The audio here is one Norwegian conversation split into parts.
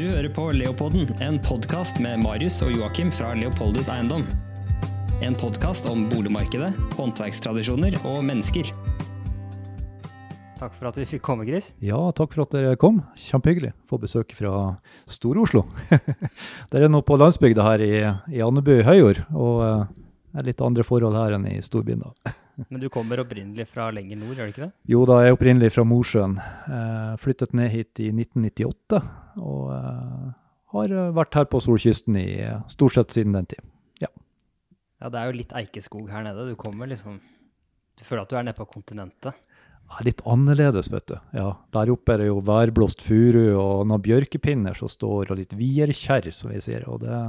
Du hører på Leopolden, en podkast med Marius og Joakim fra Leopoldus Eiendom. En podkast om boligmarkedet, håndverkstradisjoner og mennesker. Takk for at vi fikk komme, Chris. Ja, takk for at dere kom. Kjempehyggelig å få besøk fra Stor-Oslo. dere er nå på landsbygda her i, i Andebu i Høyord, og uh, det er litt andre forhold her enn i storbyen. da. Men du kommer opprinnelig fra lenger nord, gjør du ikke det? Jo da, jeg er opprinnelig fra Mosjøen. Eh, flyttet ned hit i 1998, og eh, har vært her på solkysten i stort sett siden den tid. Ja. ja, det er jo litt eikeskog her nede. Du kommer liksom Du føler at du er nede på kontinentet er litt annerledes, vet du. Ja, Der oppe er det jo værblåst furu og noen bjørkepinner som står, og litt vierkjerr, som vi sier. Og det,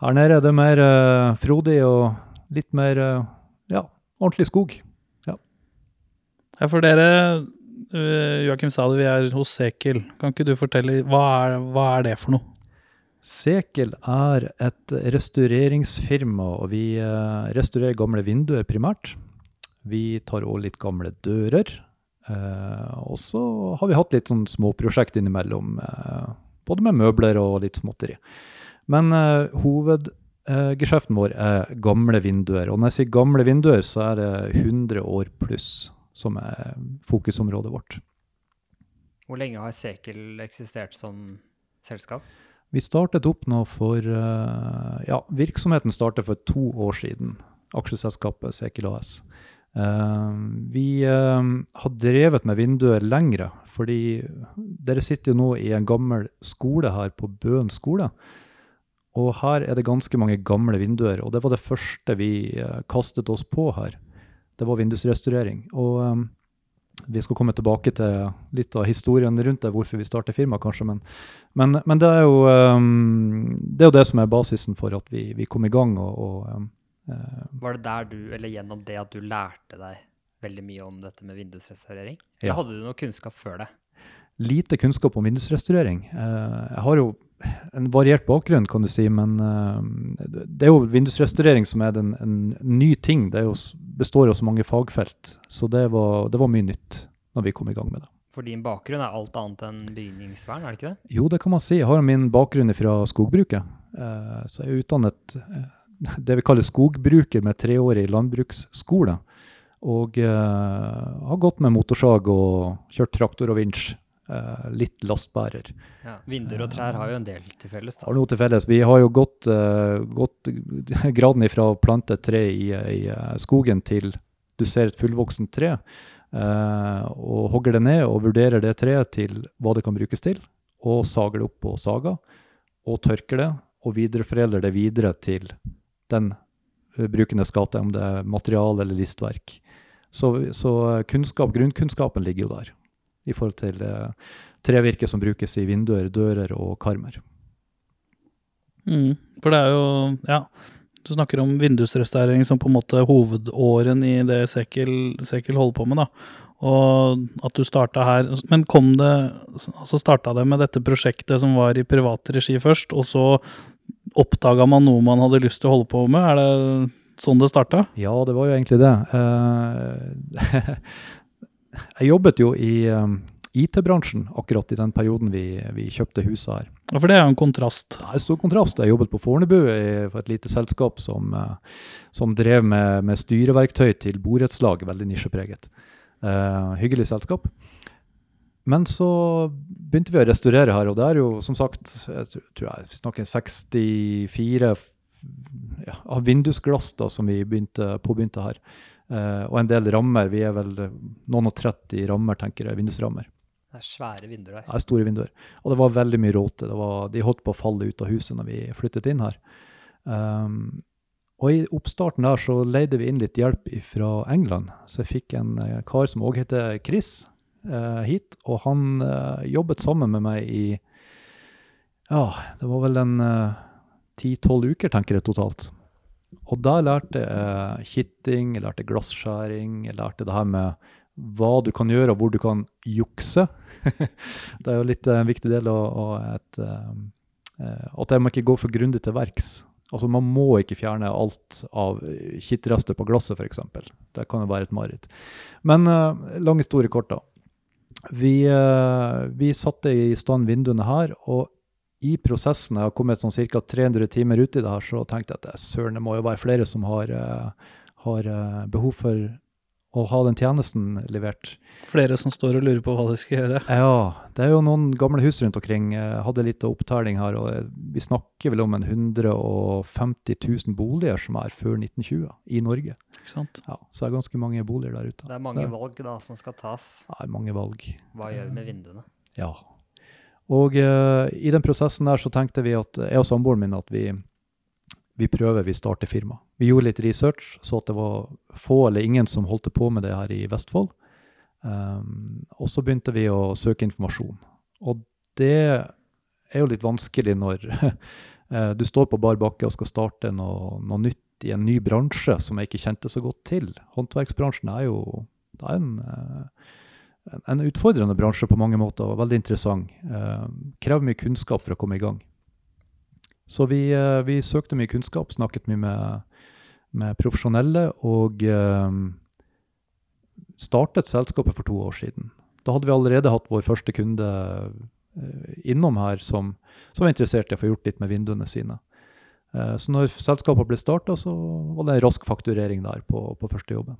her nede er det mer uh, frodig og litt mer uh, ja, ordentlig skog. Ja. ja, for dere, uh, Joakim sa det, vi er hos Sekel. Kan ikke du fortelle, hva er, hva er det for noe? Sekel er et restaureringsfirma, og vi uh, restaurerer gamle vinduer primært. Vi tar òg litt gamle dører. Eh, og så har vi hatt litt sånn småprosjekt innimellom, eh, både med møbler og litt småtteri. Men eh, hovedgeskjeften vår er gamle vinduer. Og når jeg sier gamle vinduer, så er det 100 år pluss som er fokusområdet vårt. Hvor lenge har Sekel eksistert som selskap? Vi startet opp nå for Ja, virksomheten startet for to år siden. Aksjeselskapet Sekel AS. Uh, vi uh, har drevet med vinduer lengre, fordi dere sitter jo nå i en gammel skole her på Bøen skole. Og her er det ganske mange gamle vinduer, og det var det første vi uh, kastet oss på her. Det var vindusrestaurering. Og um, vi skal komme tilbake til litt av historien rundt det, hvorfor vi starter firma, kanskje. Men, men, men det, er jo, um, det, er jo, det som er basisen for at vi, vi kom i gang. og, og um, Eh, var det der du, eller gjennom det at du lærte deg veldig mye om dette med vindusrestaurering? Eller hadde du noe kunnskap før det? Lite kunnskap om vindusrestaurering. Uh, jeg har jo en variert bakgrunn, kan du si, men eh, det er jo vindusrestaurering som er en, en ny ting. Det jo, består av så mange fagfelt, så det var, det var mye nytt når vi kom i gang med det. For din bakgrunn er alt annet enn bygningsvern, er det ikke det? Jo, det kan man si. Jeg har min bakgrunn fra skogbruket. Så jeg er utdannet det vi kaller skogbruker med treårig landbruksskole. Og har gått med motorsag og kjørt traktor og vinsj. Uh, litt lastbærer. Ja, Vinduer og trær har jo en del til felles. da. Har noe til felles. Vi har jo gått, uh, gått graden ifra å plante et tre i, i skogen til du ser et fullvoksent tre, og hogger det ned og vurderer det treet til hva det kan brukes til, og sager det opp på saga, og tørker det, og videreforedler det videre til den brukende skate, om det er material eller listverk. Så, så kunnskap, grunnkunnskapen ligger jo der, i forhold til uh, trevirke som brukes i vinduer, dører og karmer. Mm, for det er jo Ja, du snakker om vindusrestaurering som på en måte hovedåren i det Sekel, Sekel holder på med, da. Og at du starta her Men kom det Altså starta det med dette prosjektet som var i privat regi først, og så Oppdaga man noe man hadde lyst til å holde på med? Er det sånn det starta? Ja, det var jo egentlig det. Jeg jobbet jo i um, IT-bransjen akkurat i den perioden vi, vi, kjøpte huset her. Ja, For det er jo en kontrast? Er en stor kontrast. Jeg jobbet på Fornebu for et lite selskap som, uh, som drev med, med, styreverktøy til borettslag, veldig nisjepreget. Uh, hyggelig selskap. Men så begynte vi å restaurere her, og det er jo som sagt jeg tror jeg snakker 64 ja, av vindusglass da, som vi begynte, påbegynte her. Eh, og en del rammer. Vi er vel noen og 30 rammer, tenker jeg, vindusrammer. Det er svære vinduer der. Ja, store vinduer. Og det var veldig mye råte. De holdt på å falle ut av huset når vi flyttet inn her. Um, og i oppstarten der så leide vi inn litt hjelp fra England. Så jeg fikk en eh, kar som òg heter Chris, uh, hit. Og han uh, jobbet sammen med meg i Ja, det var vel en ti-tolv eh, uker, tenker jeg totalt. Og da lærte jeg kitting, jeg lærte glasskjæring, jeg lærte det her med hva du kan gjøre, og hvor du kan jukse. det er jo litt en viktig del av et At jeg må ikke gå for grundig til verks. Altså Man må ikke fjerne alt av kittrester på glasset, f.eks. Det kan jo være et mareritt. Men uh, lang historie kort, da. Vi, uh, vi, satte i stand vinduene her, og i prosessen, jeg har kommet sånn ca. 300 timer ut i det her, så tenkte jeg at det, søren, det må jo være flere som har, eh, har eh, behov for å ha den tjenesten levert. Flere som står og lurer på hva de skal gjøre. Ja, det er jo noen gamle hus rundt omkring. Jeg hadde litt opptelling her, og eh, vi snakker vel om en 150 000 boliger som er før 1920 i Norge. Ikke sant? Ja, så det er ganske mange boliger der ute. Det er mange det. valg da som skal tas. Det er mange valg. Hva gjør vi med vinduene? Ja. Og uh, i den prosessen der så tenkte vi at jeg og samboeren min at vi, vi prøver, vi starter firma. Vi gjorde litt research, så at det var få eller ingen som holdt på med det her i Vestfold. Um, og så begynte vi å søke informasjon. Og det er jo litt vanskelig når eh, du står på bar bakke og skal starte noe, noe nytt i en ny bransje som jeg ikke kjente så godt til. Håndverksbransjen er jo det er en, eh, en- en utfordrende bransje på mange måter, og veldig interessant. Eh, krever mye kunnskap for å komme i gang. Så vi, eh, vi søkte mye kunnskap, snakket mye med, med profesjonelle, og eh, startet selskapet for to år siden. Da hadde vi allerede hatt vår første kunde eh, innom her som, som var interessert i å få gjort litt med vinduene sine. Eh, så når selskapet ble starta, så var det en rask fakturering der på, på første jobben.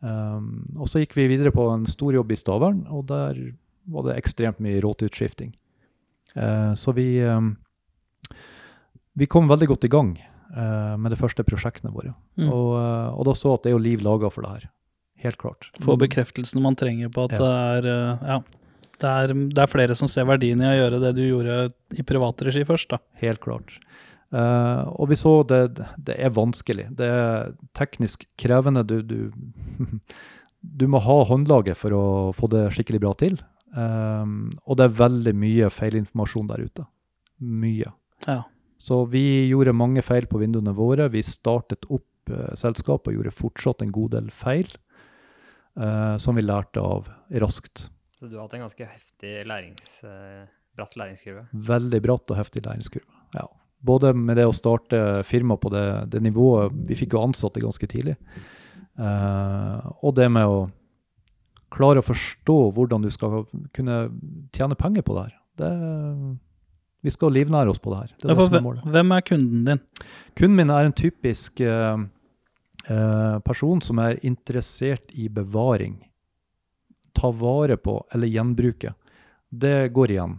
Um, og så gikk vi videre på en stor jobb i Stavern, og der var det ekstremt mye råteutskifting. Uh, så vi, um, vi kom veldig godt i gang uh, med de første prosjektene våre. Mm. Og, uh, og da så at det er jo liv laga for det her. Helt klart. Få bekreftelsen man trenger på at Ja. det er eh, Ja. Det er, det er flere som ser verdien i å gjøre det du gjorde i privat regi først, da. Helt klart. Eh, og vi så det, det er vanskelig. Det er teknisk krevende. Du, du, du må ha håndlaget for å få det skikkelig bra til. Um, og det er veldig mye feilinformasjon der ute. Mye. Ja. Så vi gjorde mange feil på vinduene våre. Vi startet opp uh, selskapet og gjorde fortsatt en god del feil, uh, som vi lærte av raskt. Så du har hatt en ganske heftig lærings, bratt læringskurve. Veldig bratt og heftig læringskurve. Ja. Både med det å starte firma på det, det nivået Vi fikk jo ansatte ganske tidlig. Uh, og det med å klare å forstå hvordan du skal kunne tjene penger på det her. Det, vi skal livnære oss på det her. Det Ja, er det som er målet. hvem er kunden din? Kunden min er en typisk uh, uh, person som er interessert i bevaring. Ta vare på eller gjenbruke. Det går igjen.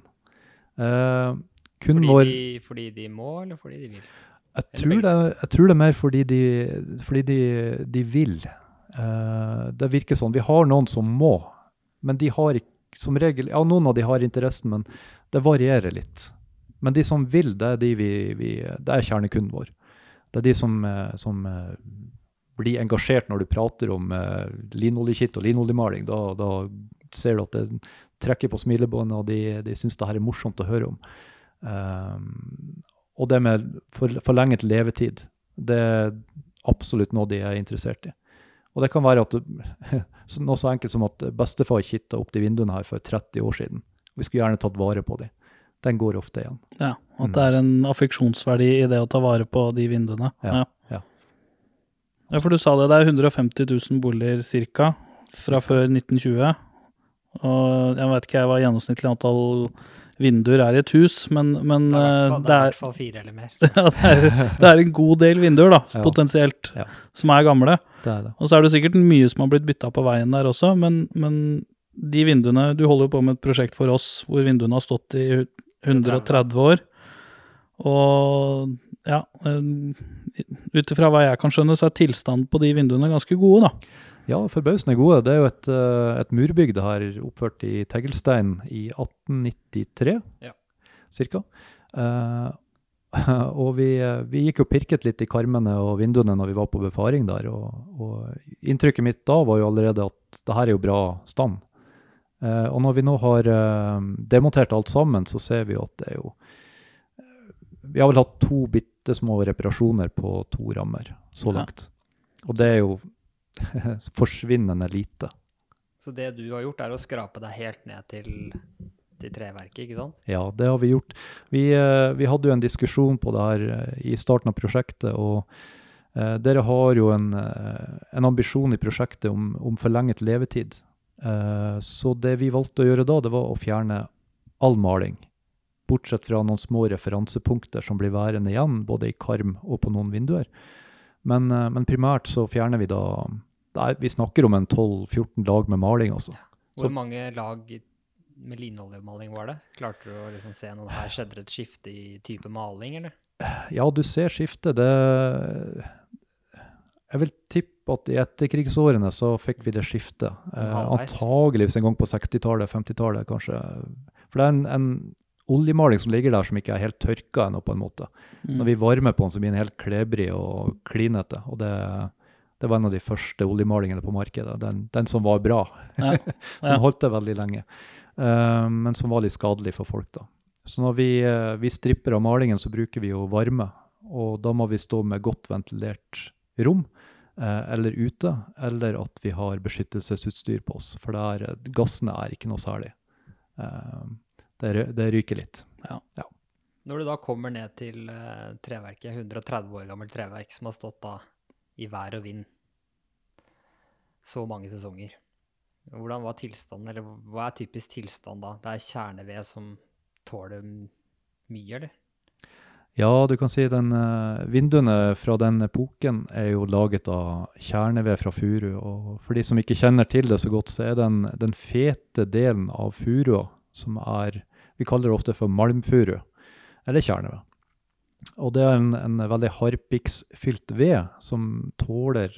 Eh, kunden Fordi når, de, fordi de må, eller fordi de vil? jeg tror, det, jeg tror det er mer fordi de, fordi de, de vil. Uh, det virker sånn. Vi har noen som må, men de har ikke som regel, ja, Noen av de har interessen, men det varierer litt. Men de som vil, det er, de vi, vi, det er kjernekunden vår. Det er de som, eh, som eh, blir engasjert når du prater om linoljekitt og linoljemaling. Da, da ser du at det trekker på smilebåndet, og de, de syns det her er morsomt å høre om. Um, og det med forlenget levetid, det er absolutt noe de er interessert i. Og det kan være at noe så enkelt som at bestefar kitta opp de vinduene her for 30 år siden. Vi skulle gjerne tatt vare på de. Den går ofte igjen. Ja, At Mm. det er en affeksjonsverdi i det å ta vare på de vinduene. Ja, Ja, ja. Ja, for du sa det, det er 150 000 boliger ca. fra før 1920. Og jeg vet ikke jeg hva gjennomsnittlig antall vinduer er i et hus, men, men Det er i hvert eh, fall- det det er i hvert fall fire eller mer. ja, det, er, det er en god del vinduer, da, Ja. potensielt, Ja. som er gamle. Det er det. Og så er det sikkert mye som har blitt bytta på veien der også, men, men de vinduene Du holder jo på med et prosjekt for oss hvor vinduene har stått i 130 år. Og ja Ut ifra hva jeg kan skjønne, så er tilstanden på de vinduene ganske gode, da. Ja, forbausende gode. Det er jo et, eh, et murbygg det her, oppført i teglstein i 1893, Ja. cirka. Uh, og vi, eh, vi gikk og pirket litt i karmene og vinduene når vi var på befaring der, og, og inntrykket mitt da var jo allerede at det her er jo bra stand. Eh, og når vi nå har eh, demontert alt sammen, så ser vi jo at det er jo eh, Vi har vel hatt to bitte små reparasjoner på to rammer så langt. Og det er jo forsvinnende lite. Så det du har gjort, er å skrape deg helt ned til, til treverket, ikke sant? Ja, det har vi gjort. Vi, eh, vi hadde jo en diskusjon på det her eh, i starten av prosjektet, og eh, dere har jo en, eh, en ambisjon i prosjektet om, om forlenget levetid. Eh, så det vi valgte å gjøre da, det var å fjerne all maling bortsett fra noen små referansepunkter som blir værende igjen, både i karm og på noen vinduer. Men, men primært så fjerner vi da er, Vi snakker om en 12-14 lag med maling, altså. Hvor Så- mange lag med linoljemaling var det? Klarte du å liksom se noe her? Skjedde det et skifte i type maling, eller? Ja, du ser skiftet. Det Jeg vil tippe at i etterkrigsårene så fikk vi det skiftet. Eh, antageligvis en gang på 60-tallet, 50-tallet kanskje. For det er en, en oljemaling som ligger der som ikke er helt tørka ennå, på en måte. Mm. Når vi varmer på den, så blir den helt klebrig og klinete. Og det, det var en av de første oljemalingene på markedet. Den, den som var bra. Ja. som Ja. holdt det veldig lenge. Eh, men som var litt skadelig for folk, da. Så når vi, eh, vi stripper av malingen, så bruker vi jo varme. Og da må vi stå med godt ventilert rom, eh, eller ute, eller at vi har beskyttelsesutstyr på oss. For der, gassene er ikke noe særlig. Det, det ryker litt. Når du da kommer ned til treverket, 130 år gammelt treverk som har stått da i vær og vind så mange sesonger, hvordan var tilstanden, eller hva er typisk tilstand da? Det er kjerneved som tåler mye, eller? Ja, du kan si den eh, vinduene fra den epoken er jo laget av kjerneved fra furu. Og for de som ikke kjenner til det så godt, så er den, den fete delen av furua som er Vi kaller det ofte for malmfuru, eller kjerneved. Og det er en, en veldig harpiksfylt ved som tåler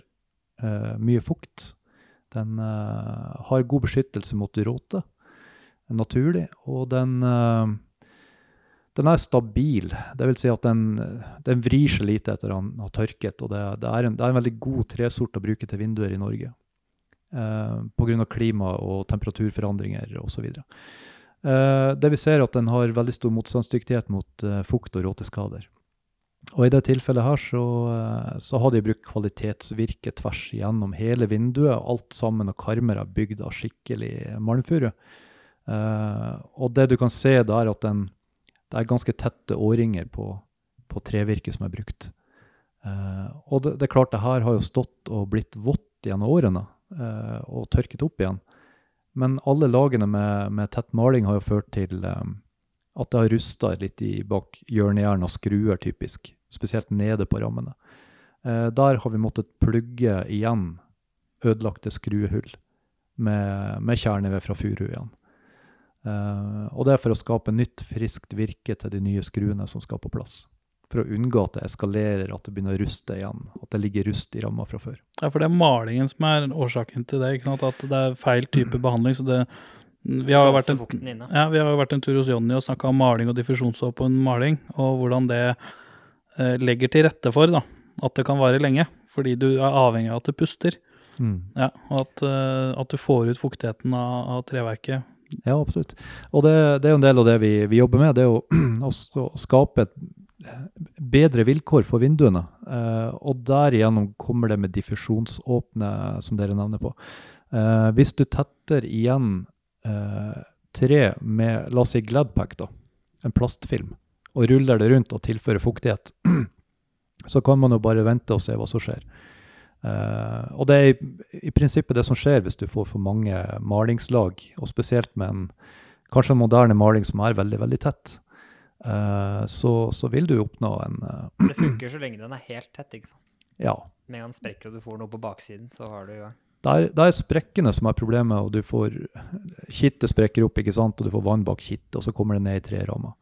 eh, mye fukt. Den eh, har god beskyttelse mot råte, naturlig, og den eh, den er stabil. Det vil si at den, den vrir seg lite etter han har tørket. og Det, det, er, en, det er en veldig god tresort å bruke til vinduer i Norge. Eh, Pga. klima og temperaturforandringer osv. Eh, det vi ser er at den har veldig stor motstandsdyktighet mot eh, fukt og råteskader. Og I det tilfellet her så, eh, så har de brukt kvalitetsvirke tvers gjennom hele vinduet. Alt sammen og karmer er bygd av skikkelig malmfuru. Uh, og det du kan se, det er at den, det er ganske tette årringer på, på trevirket som er brukt. Uh, og det, det er klart, det her har jo stått og blitt vått gjennom årene uh, og tørket opp igjen. Men alle lagene med, med tett maling har jo ført til um, at det har rusta litt i bak hjørnejern og skruer, typisk. Spesielt nede på rammene. Uh, der har vi måttet plugge igjen ødelagte skruehull med, med kjerneved fra furu igjen. Uh, og det er for å skape nytt, friskt virke til de nye skruene som skal på plass. For å unngå at det eskalerer, at det begynner å ruste igjen. At det ligger rust i ramma fra før. Ja, for det er malingen som er årsaken til det, ikke sant? At det er feil type behandling. Så det Vi har jo vært en, ja, vi har jo vært en tur hos Jonny og snakka om maling og diffusjonsåpen maling, og hvordan det eh, legger til rette for da, at det kan vare lenge. Fordi du er avhengig av at du puster, ja, og at, eh, at du får ut fuktigheten av, av treverket. Ja, absolutt. Og det, det er jo en del av det vi, vi jobber med. Det er å, å skape et bedre vilkår for vinduene. Eh, og derigjennom kommer det med diffusjonsåpne, som dere nevner på. Eh, hvis du tetter igjen eh, tre med, la oss si Gladpack, da, en plastfilm, og ruller det rundt og tilfører fuktighet, så kan man jo bare vente og se hva som skjer. Uh, og det er i, i prinsippet det som skjer hvis du får for mange malingslag, og spesielt med en kanskje en moderne maling som er veldig, veldig tett. Eh, så, så vil du oppnå en eh, Det funker så lenge den er helt tett, ikke sant? Ja. Med en sprekk og du får noe på baksiden, så har du Det er, det er sprekkene som er problemet, og du får Kittet sprekker opp, ikke sant, og du får vann bak kittet, og så kommer det ned i treramma.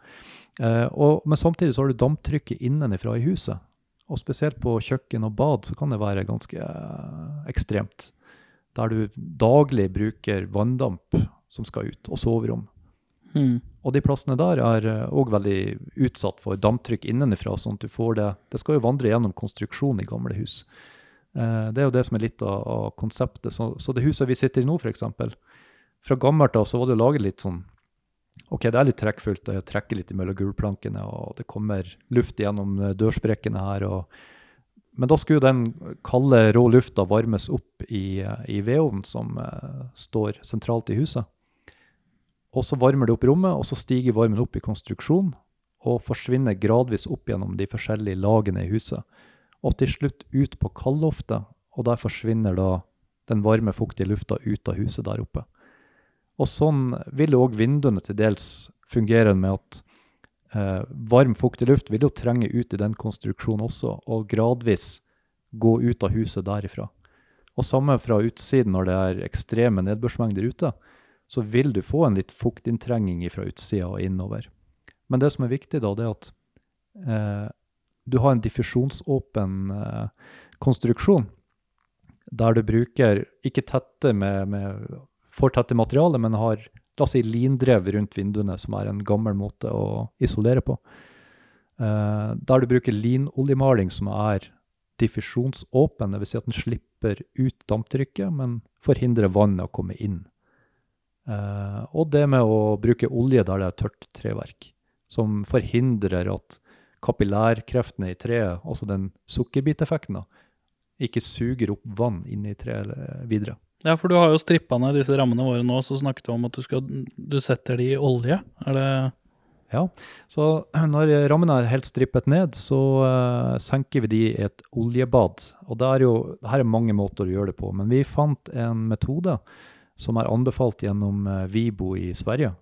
Eh, og, men samtidig så har du damptrykket innenfra i huset. Og spesielt på kjøkken og bad så kan det være ganske eh, ekstremt. Der du daglig bruker vanndamp som skal ut, og soverom. Mm. Og de plassene der er òg veldig utsatt for damptrykk innenfra, sånn at du får det Det skal jo vandre gjennom konstruksjon i gamle hus. Eh, det er jo det som er litt av, konseptet. Så, så det huset vi sitter i nå, f.eks. Fra gammelt av så var det jo laget litt sånn OK, det er litt trekkfullt, Jeg trekker litt mellom gulvplankene, og det kommer luft gjennom eh, dørsprekkene her. og men da skulle den kalde, rå lufta varmes opp i, eh, i vedovnen som eh, står sentralt i huset. Og så varmer det opp rommet, og så stiger varmen opp i konstruksjon og forsvinner gradvis opp gjennom de forskjellige lagene i huset. Og til slutt ut på kaldloftet, og der forsvinner da den varme, fuktige lufta ut av huset der oppe. Og sånn vil òg vinduene til dels fungere med at eh, varm, fuktig luft vil jo trenge ut i den konstruksjonen også, og gradvis gå ut av huset derifra. Og samme fra utsiden når det er ekstreme nedbørsmengder ute, så vil du få en litt fuktinntrenging fra utsida og innover. Men det som er viktig, da, det er at eh, du har en diffusjonsåpen eh, konstruksjon der du bruker ikke tette med, med for tette materiale, men har la oss si lindrev rundt vinduene, som er en gammel måte å isolere på. Eh, der du bruker linoljemaling som er diffusjonsåpen, dvs. Si at den slipper ut damptrykket, men forhindrer vannet å komme inn. Eh, og det med å bruke olje der det er tørt treverk, som forhindrer at kapillærkreftene i treet, altså den sukkerbiteffekten, ikke suger opp vann inn i treet videre. Ja, for du har jo strippa ned disse rammene våre nå, så snakket du om at du, skal, du setter de i olje. Er det Ja, så når rammene er helt strippet ned, så uh, senker vi de i et oljebad. Og det er jo, her er mange måter å gjøre det på, men vi fant en metode som er anbefalt gjennom uh, Vibo i Sverige.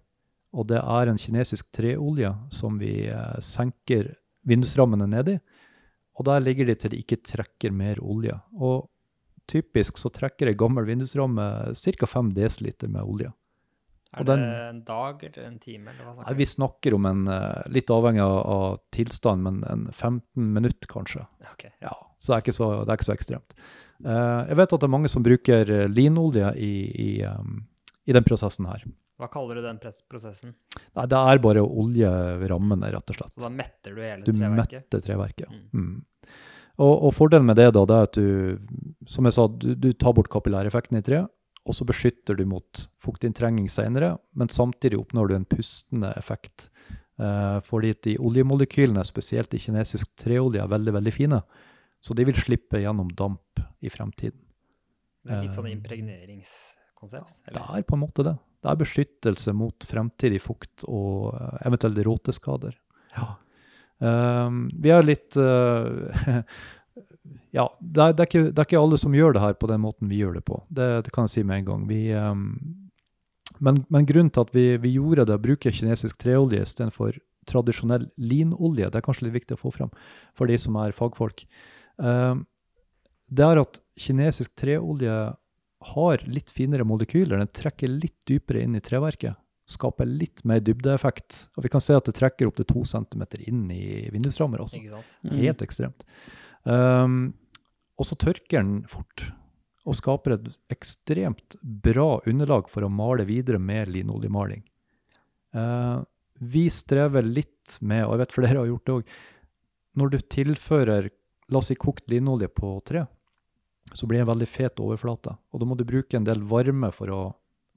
Og det er en kinesisk treolje som vi uh, senker vindusrammene ned i. Og der ligger de til de ikke trekker mer olje. Og typisk så trekker ei gammel vindusramme ca. 5 dl med olje. Er det en dag eller en time? Eller nei, vi snakker om en, eh, litt avhengig av, tilstand, men en 15 minutter kanskje. Okay. Ja, så det er ikke så, det er ikke så ekstremt. Uh, jeg vet at det er mange som bruker eh, linolje i, i, um, i den prosessen her. Hva kaller du den prosessen? Nei, Det er bare å olje rammene, rett og slett. Så da metter du hele du treverket? Du metter treverket. Mm. Mm. Og, og, fordelen med det da, det er at du, som jeg sa, du, du tar bort kapillæreffekten i treet, og så beskytter du mot fuktinntrenging senere, men samtidig oppnår du en pustende effekt. Eh, fordi de oljemolekylene, spesielt i kinesisk treolje, er veldig veldig fine. Så de vil slippe gjennom damp i fremtiden. Det er litt sånn eh, impregneringskonsept? Eller? Det er på en måte det. Det er beskyttelse mot fremtidig fukt og uh, eventuelle råteskader. Ja. Um, vi er litt uh, Ja, det er, det, er ikke, det er, ikke, alle som gjør det her på den måten vi gjør det på. Det, det kan jeg si med en gang. Vi, um, men, men, grunnen til at vi, vi gjorde det, å bruke kinesisk treolje istedenfor tradisjonell linolje, det er kanskje litt viktig å få fram for de som er fagfolk, det er at kinesisk treolje har litt finere molekyler. Den trekker litt dypere inn i treverket. Skaper litt mer dybdeeffekt. Og vi kan se at det trekker opptil to centimeter inn i vindusrammer også. Mm. Helt ekstremt. Um, og så tørker den fort. Og skaper et ekstremt bra underlag for å male videre med linoljemaling. Uh, vi strever litt med, og jeg vet flere har gjort det òg, når du tilfører la oss si kokt linolje på tre, så blir det en veldig fet overflate. Og da må du bruke en del varme for å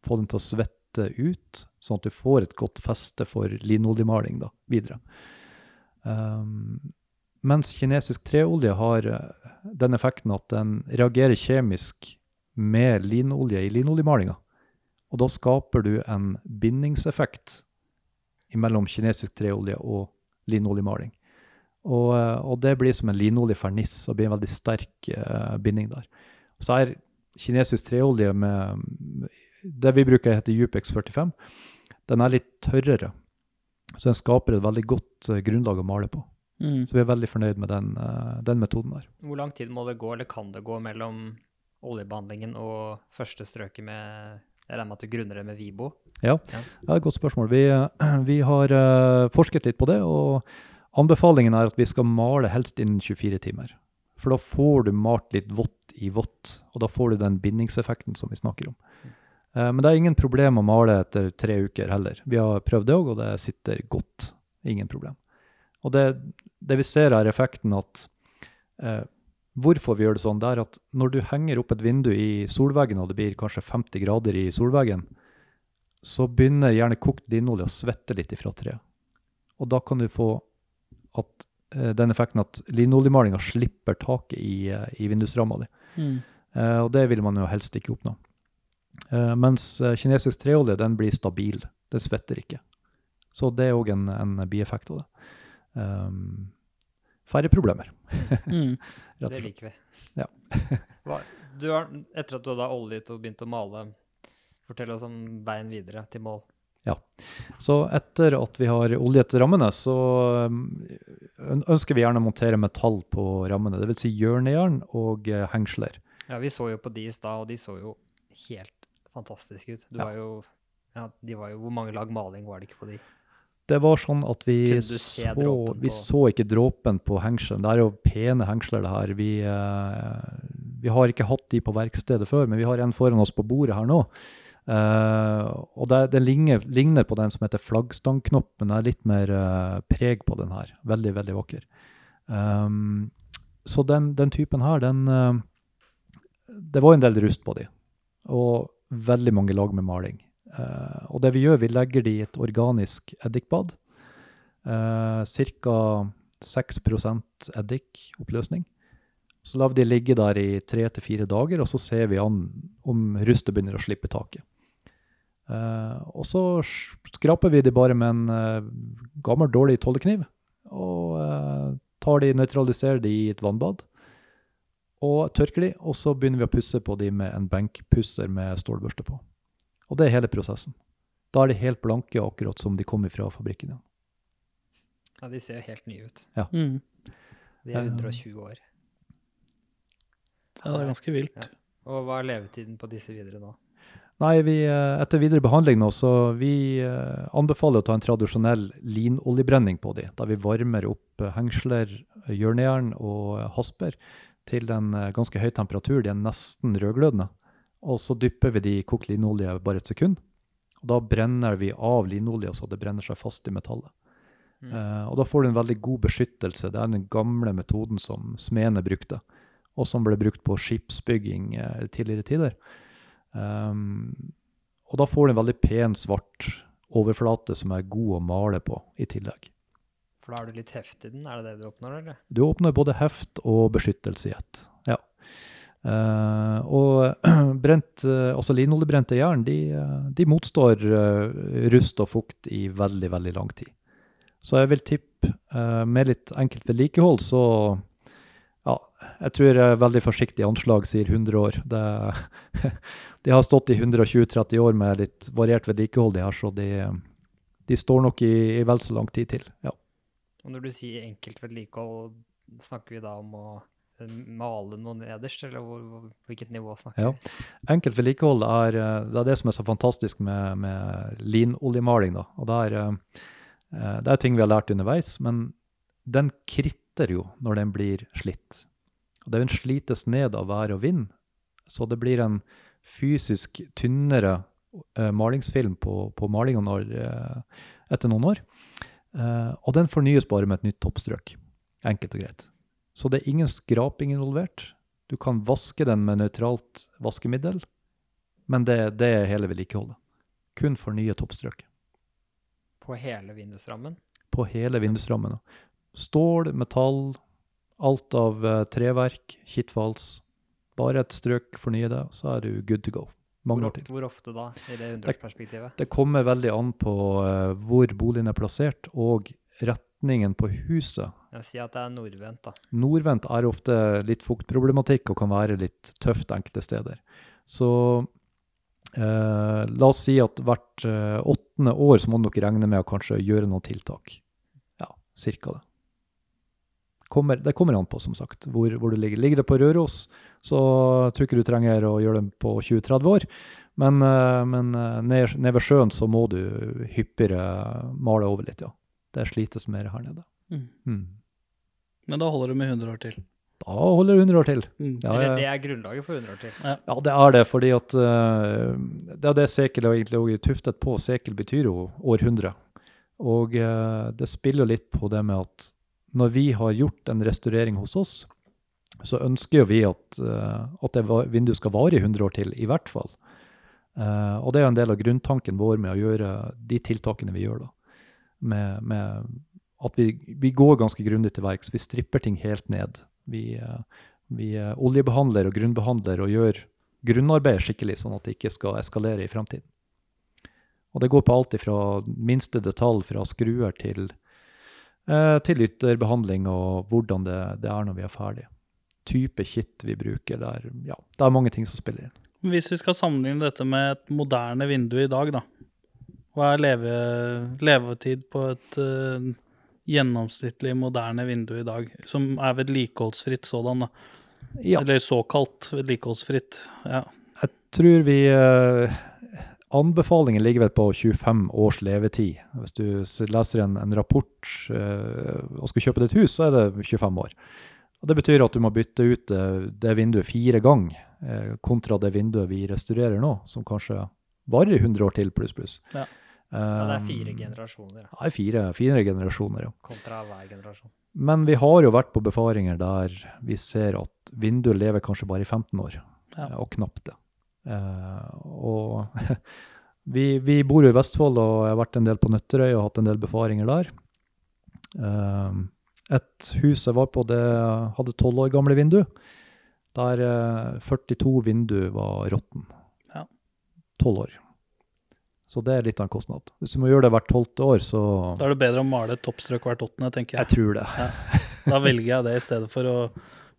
få den til å svette ut, sånn at du får et godt feste for linoljemaling da, videre. Um, mens kinesisk treolje har eh, den effekten at den reagerer kjemisk med linolje i linoljemalinga. Og da skaper du en bindingseffekt mellom kinesisk treolje og linoljemaling. Og, eh, og, det blir som en linoljeferniss og blir en veldig sterk uh, binding der. Og så er kinesisk treolje med det vi bruker heter Jupex 45, den er litt tørrere. Så den skaper et veldig godt uh, grunnlag å male på. Mm. Så vi er veldig fornøyd med den, uh, den, metoden der. Hvor lang tid må det gå, eller kan det gå, mellom oljebehandlingen og første strøket med jeg regner med at du grunner det med Vibo? Ja, ja. det er et godt spørsmål. Vi, vi har forsket litt på det. og Anbefalingen er at vi skal male helst innen 24 timer. For da får du malt litt vått i vått, og da får du den bindingseffekten som vi snakker om. Eh, men det er ingen problem å male etter tre uker heller. Vi har prøvd det òg, og det sitter godt. Ingen problem. Og det, det vi ser, er effekten at eh, Hvorfor vi gjør det sånn, det er at når du henger opp et vindu i solveggen, og det blir kanskje 50 grader i solveggen, så begynner gjerne kokt linolje å svette litt ifra treet. Og da kan du få at uh, den effekten at linoljemalinga slipper taket i, uh, i vindusramma di. Mm. Uh, og det vil man jo helst ikke oppnå. mens kinesisk treolje den blir stabil. Den svetter ikke. Så det er òg en, en, bieffekt av det. Um, færre problemer. mm. det liker vi. Ja. har, etter at du hadde oljet og begynt å male, fortell oss om veien videre til mål. Så etter at vi har oljet rammene, så um, ønsker vi gjerne å montere metall på rammene. Dvs. Si hjørnejern og eh, hengsler. Ja, vi så jo på de i stad, og de så jo helt fantastiske ut. Du Ja. var jo ja, de var jo, Hvor mange lag maling var det ikke på de? Det var sånn at vi så, vi så ikke dråpen på hengselen. Det er jo pene hengsler, det her. Vi, eh, vi har ikke hatt de på verkstedet før, men vi har en foran oss på bordet her nå. Eh, og det, det ligner, ligner på den som heter flaggstangknopp, men det er litt mer uh, preg på den her. Veldig, veldig vakker. Um, så den, den typen her, den uh, Det var en del rust på de, og veldig mange lag med maling. Og det vi gjør, vi legger de i et organisk eddikbad. Uh, Ca. 6% eddikoppløsning. Så lar vi de ligge der i tre til fire dager, og så ser vi an om rustet begynner å slippe taket. Eh, og så skraper vi de bare med en eh, gammel, dårlig tollekniv, og eh, tar de, nøytraliserer de i et vannbad. Og tørker de, og så begynner vi å pusse på de med en benkpusser med stålbørste på. Og det er hele prosessen. Da er de helt blanke, akkurat som de kommer fra fabrikken igjen. Ja, De ser jo helt nye ut. Mm. De er 120 år. Ja, det er ganske vilt. Og hva er levetiden på disse videre nå? Nei, vi, eh, etter videre behandling nå, så vi eh, anbefaler å ta en tradisjonell linoljebrenning på de, da vi varmer opp eh, hengsler, hjørnejern og hasper til en ganske høy temperatur. De er nesten rødglødende. Og så dypper vi de i kokt linolje bare et sekund. Og da brenner vi av linolje så det brenner seg fast i metallet. Mm. Uh, og da får du en veldig god beskyttelse. Det er den gamle metoden som smedene brukte, og som ble brukt på skipsbygging uh, tidligere tider. Um, og da får du en veldig pen, svart overflate som er god å male på i tillegg. For da er du litt heft i den, er det det du oppnår, eller? Du oppnår både heft og beskyttelse i ett. Ja. Uh, og brent, uh, altså linoljebrente jern de, eh, de motstår uh, rust og fukt i veldig, veldig lang tid. Så jeg vil tippe uh, med litt enkelt vedlikehold, så ja, jeg tror jeg veldig forsiktig anslag sier 100 år. Det, de har stått i 120-30 år med litt variert vedlikehold, de her, så de, de står nok i, i vel så lang tid til. Ja. Og når du sier enkelt vedlikehold, snakker vi da om å eh, male noe nederst, eller hvilket nivå snakker Ja. vi? Enkelt vedlikehold er, eh, det er det som er så fantastisk med, med linoljemaling. Da. Og det er, eh, det er ting vi har lært underveis, men den kritter jo når den blir slitt. Og den slites ned av vær og vind, så det blir en fysisk tynnere eh, malingsfilm på, på malinga når, eh, etter noen år. Eh, og den fornyes bare med et nytt toppstrøk. Enkelt og greit. Så det er ingen skraping involvert. Du kan vaske den med nøytralt vaskemiddel, men det, det er hele vedlikeholdet. Kun fornye toppstrøk På hele vindusrammen? på hele vindusrammen. Stål, metall, alt av eh, treverk, kittfals. Bare et strøk, fornye det, så er du good to go. Mange Hvor, år til. hvor ofte da, i det hundreårsperspektivet? Det kommer veldig an på uh, hvor boligen er plassert, og retningen på huset. Jeg sier at det er nordvendt, da. Nordvendt er ofte litt fuktproblematikk og kan være litt tøft enkelte steder. Så eh, la oss si at hvert eh, åttende år så må dere regne med å kanskje gjøre noen tiltak. Ja, cirka det. Kommer, det kommer an på, som sagt, hvor, hvor du ligger. Ligger det på Røros, så jeg tror ikke du trenger å gjøre det på 20-30 år. Men, eh, men eh, ned, ned ved sjøen så må du hyppigere male over litt, ja. Det slites mer her nede. Mm. Mm. Men da holder du med 100 år til. Da holder det 100 år til. Mm. Ja, Eller det er grunnlaget for 100 år til. Ja, det er det, fordi at uh, det er det sekel er egentlig også tuftet på. Sekel betyr jo århundre. Og uh, det spiller litt på det med at når vi har gjort en restaurering hos oss, så ønsker jo vi at, eh, at det vinduet skal vare i 100 år til, i hvert fall. Eh, og det er en del av grunntanken vår med å gjøre de tiltakene vi gjør da. Med, med at vi, vi går ganske grundig til verks. Vi stripper ting helt ned. Vi, eh, vi eh, oljebehandler og grunnbehandler og gjør grunnarbeidet skikkelig, sånn at det ikke skal eskalere i fremtiden. Og det går på alt fra minste detalj, fra skruer til, til ytterbehandling og hvordan det, det er når vi er ferdige. Type kitt vi bruker, det er, ja, det er mange ting som spiller inn. Hvis vi skal sammenligne dette med et moderne vindu i dag, da. Hva er leve, levetid på et uh, gjennomsnittlig moderne vindu i dag, som er vedlikeholdsfritt sådan, da? Ja, Eller såkalt vedlikeholdsfritt. Ja. jeg tror vi uh, Anbefalingen ligger vel på 25 års levetid. Hvis du leser en, en rapport uh, og skal kjøpe deg et hus, så er det 25 år. Og Det betyr at du må bytte ut det vinduet fire ganger, eh, kontra det vinduet vi restaurerer nå, som kanskje varer i 100 år til, pluss, pluss. Ja. Ja, det er fire generasjoner ja, er fire, fire generasjoner, ja. kontra hver generasjon. Men vi har jo vært på befaringer der vi ser at vinduet lever kanskje bare i 15 år, Ja. eh, og knapt det. Eh, og vi, vi bor jo i Vestfold, og jeg har vært en del på Nøtterøy og hatt en del befaringer der. Eh, et hus jeg var på, det hadde 12 år gamle vindu, der eh, 42 vindu var råtten. Ja. 12 år. Så det er litt av en kostnad. Hvis du må gjøre det hvert tolvte år, så Da er det bedre å male et toppstrøk hvert åttende, tenker jeg. Jeg tror det. Da velger jeg det i stedet for å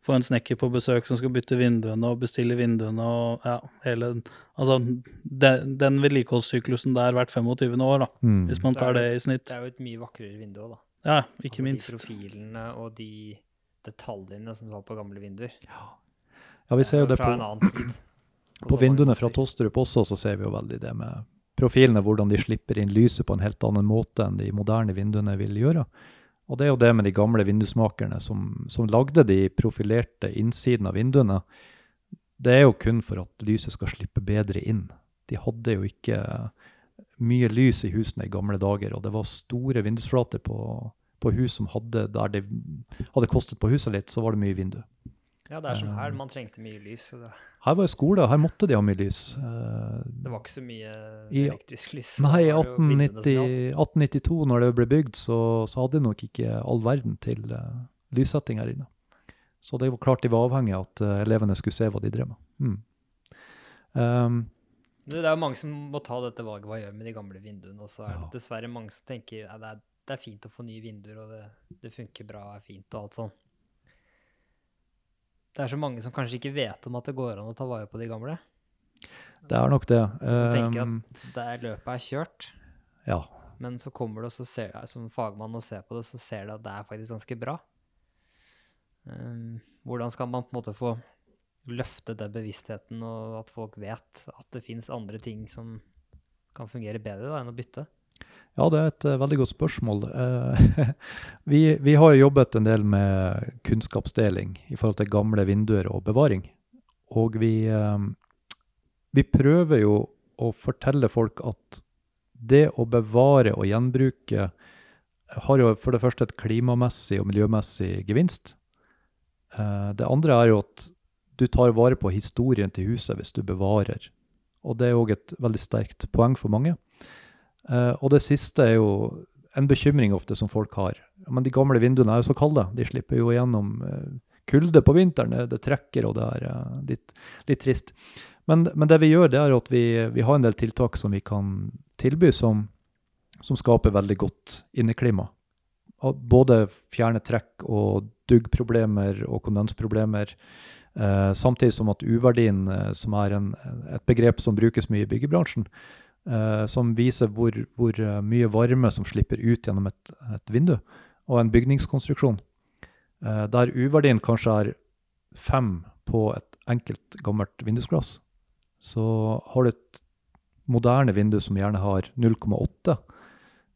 få en snekker på besøk som skal bytte vinduene og bestille vinduene og ja, hele Altså den, den vedlikeholdssyklusen der hvert 25. år, da, Mm. hvis man tar det det- i snitt. Det er jo et mye vakrere vindu òg, da. Ja, ikke altså minst. De profilene og de detaljene som du har på gamle vinduer. Ja, vi ser jo det fra på, en annen tid. på vinduene fra Tostrup også, så ser vi jo veldig det med profilene, hvordan de slipper inn lyset på en helt annen måte enn de moderne vinduene vil gjøre. Og det er jo det med de gamle vindusmakerne som, som lagde de profilerte innsiden av vinduene. Det er jo kun for at lyset skal slippe bedre inn. De hadde jo ikke mye lys i husene i gamle dager, og det var store vindusflater på, på hus som hadde, der det hadde kostet på huset litt, så var det mye vindu. Ja, det er som her. Um, Man trengte mye lys. Det, Her var jo skole, her måtte de ha mye lys. Eh, det var ikke så mye elektrisk lys. Nei, i det 1890, gjaldt. 1892, når det ble bygd, så, så hadde de nok ikke all verden til uh, lyssetting her inne. Så det var klart de var avhengig av at uh, elevene skulle se hva de drev med. Mm. Um, Det det er jo mange som må ta dette valget, hva gjør med de gamle vinduene? Og så er det dessverre mange som tenker at det, det er fint å få nye vinduer, og det, det funker bra, og er fint og alt sånn. Det er så mange som kanskje ikke vet om at det går an å ta vare på de gamle. det er nok det. Som tenker Um, at det er, løpet er kjørt. ja. Men så kommer du og så ser jeg, som fagmann og ser på det, så ser du at det er faktisk ganske bra. Um, hvordan skal man på en måte få løfte den bevisstheten, og at folk vet at det fins andre ting som kan fungere bedre da, enn å bytte? Ja, det er et uh, veldig godt spørsmål. Uh, vi, vi har jo jobbet en del med kunnskapsdeling i forhold til gamle vinduer og bevaring. Og vi, uh, vi prøver jo å fortelle folk at det å bevare og gjenbruke har jo for det første et klimamessig og miljømessig gevinst. Det andre er jo at du tar vare på historien til huset hvis du bevarer. Og det er òg et veldig sterkt poeng for mange. Uh, og det siste er jo en bekymring ofte som folk har. Men de gamle vinduene er jo så kalde. De slipper jo gjennom eh, kulde på vinteren. Det, trekker, og det er eh, litt, litt trist. Men, men det vi gjør, det er at vi, vi har en del tiltak som vi kan tilby, som, som skaper veldig godt inneklima. Både fjerne trekk og duggproblemer og kondensproblemer. Eh, samtidig som at U-verdien, eh, som er en, et begrep som brukes mye i byggebransjen, eh, som viser hvor, hvor mye varme som slipper ut gjennom et, et vindu, og en bygningskonstruksjon. Der U-verdien kanskje er fem på et enkelt gammelt vindusglass, så har du et moderne vindu som gjerne har 0,8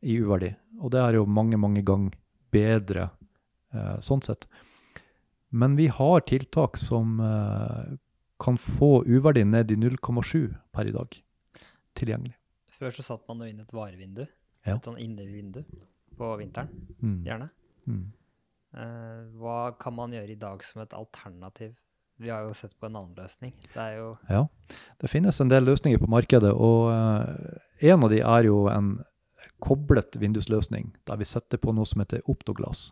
i U-verdi, og det er jo mange, mange ganger bedre sånn sett. Men vi har tiltak som eh, kan få U-verdien ned i 0,7 per i dag tilgjengelig. Før så satt man jo inn et varevindu, Ja. et sånn innevindu på vinteren, Mm. gjerne. Mm. Eh, hva kan man gjøre i dag som et alternativ? Vi har jo sett på en annen løsning. Det er jo Ja, det finnes en del løsninger på markedet, og eh, en av de er jo en koblet vindusløsning, der vi setter på noe som heter Optoglass.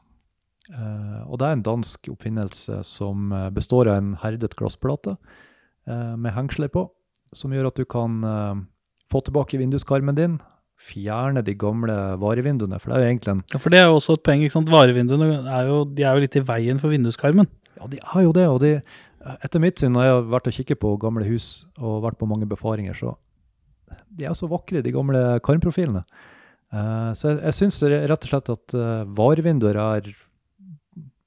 Eh, og det er en dansk oppfinnelse som eh, består av en herdet glassplate eh, med hengsler på, som gjør at du kan få tilbake vinduskarmen din, fjerne de gamle varevinduene, for det er jo egentlig en Ja, for det er jo også et poeng. ikke sant? Varevinduene er jo, de er jo litt i veien for vinduskarmen. Ja, de er jo det. Og de, etter mitt syn, når jeg har vært og kikket på gamle hus og vært på mange befaringer, så de er så vakre, de gamle karmprofilene. Uh, så jeg, jeg syns rett og slett at uh, varevinduer er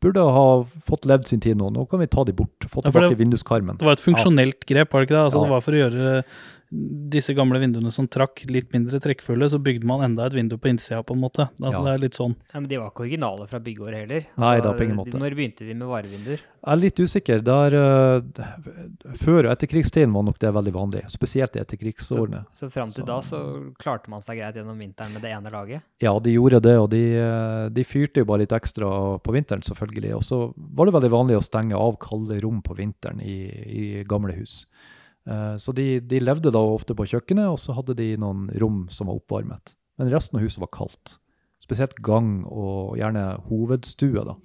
burde ha fått levd sin tid nå. Nå kan vi ta de bort. Få Ja, tilbake det- vinduskarmen. Det var et funksjonelt grep, var det ikke det? Altså, Ja. Det var for å gjøre disse gamle vinduene som trakk litt mindre trekkfulle, så bygde man enda et vindu på innsida, på en måte. Altså, Ja. Det er litt sånn. Ja, men de var ikke originale fra byggeåret heller. Nei Altså, da, på ingen måte. Når begynte vi med varevinduer? Jeg er litt usikker. Der, uh, før og etterkrigstiden var nok det veldig vanlig, spesielt i etterkrigsårene. Så fram til Så- da så klarte man seg greit gjennom vinteren med det ene laget. Ja, de gjorde det, og de, eh, de fyrte jo bare litt ekstra på vinteren, selvfølgelig. Og så var det veldig vanlig å stenge av kalde rom på vinteren i, i gamle hus. Eh, Så de, de levde da ofte på kjøkkenet, og så hadde de noen rom som var oppvarmet. Men resten av huset var kaldt. Spesielt gang og gjerne hovedstue. da.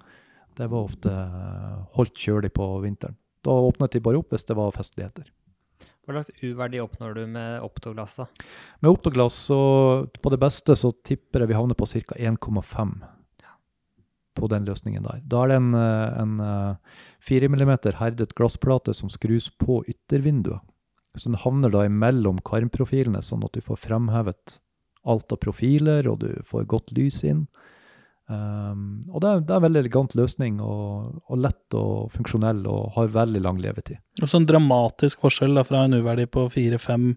Det var ofte eh, holdt kjølig på vinteren. Da åpnet de bare opp hvis det var festligheter. Hva slags U-verdi oppnår du med optoglass? da? Med optoglass, så på det beste så tipper jeg vi havner på ca. 1,5 på den løsningen der. Da er det en, eh, en eh, 4 mm herdet glassplate som skrus på yttervinduet. Så den havner da imellom karmprofilene, sånn at du får fremhevet alt av profiler, og du får godt lys inn. Um, og det er, det er en veldig elegant løsning, og, og lett og funksjonell, og har veldig lang levetid. Og så en dramatisk forskjell da, fra en uverdi på 4-5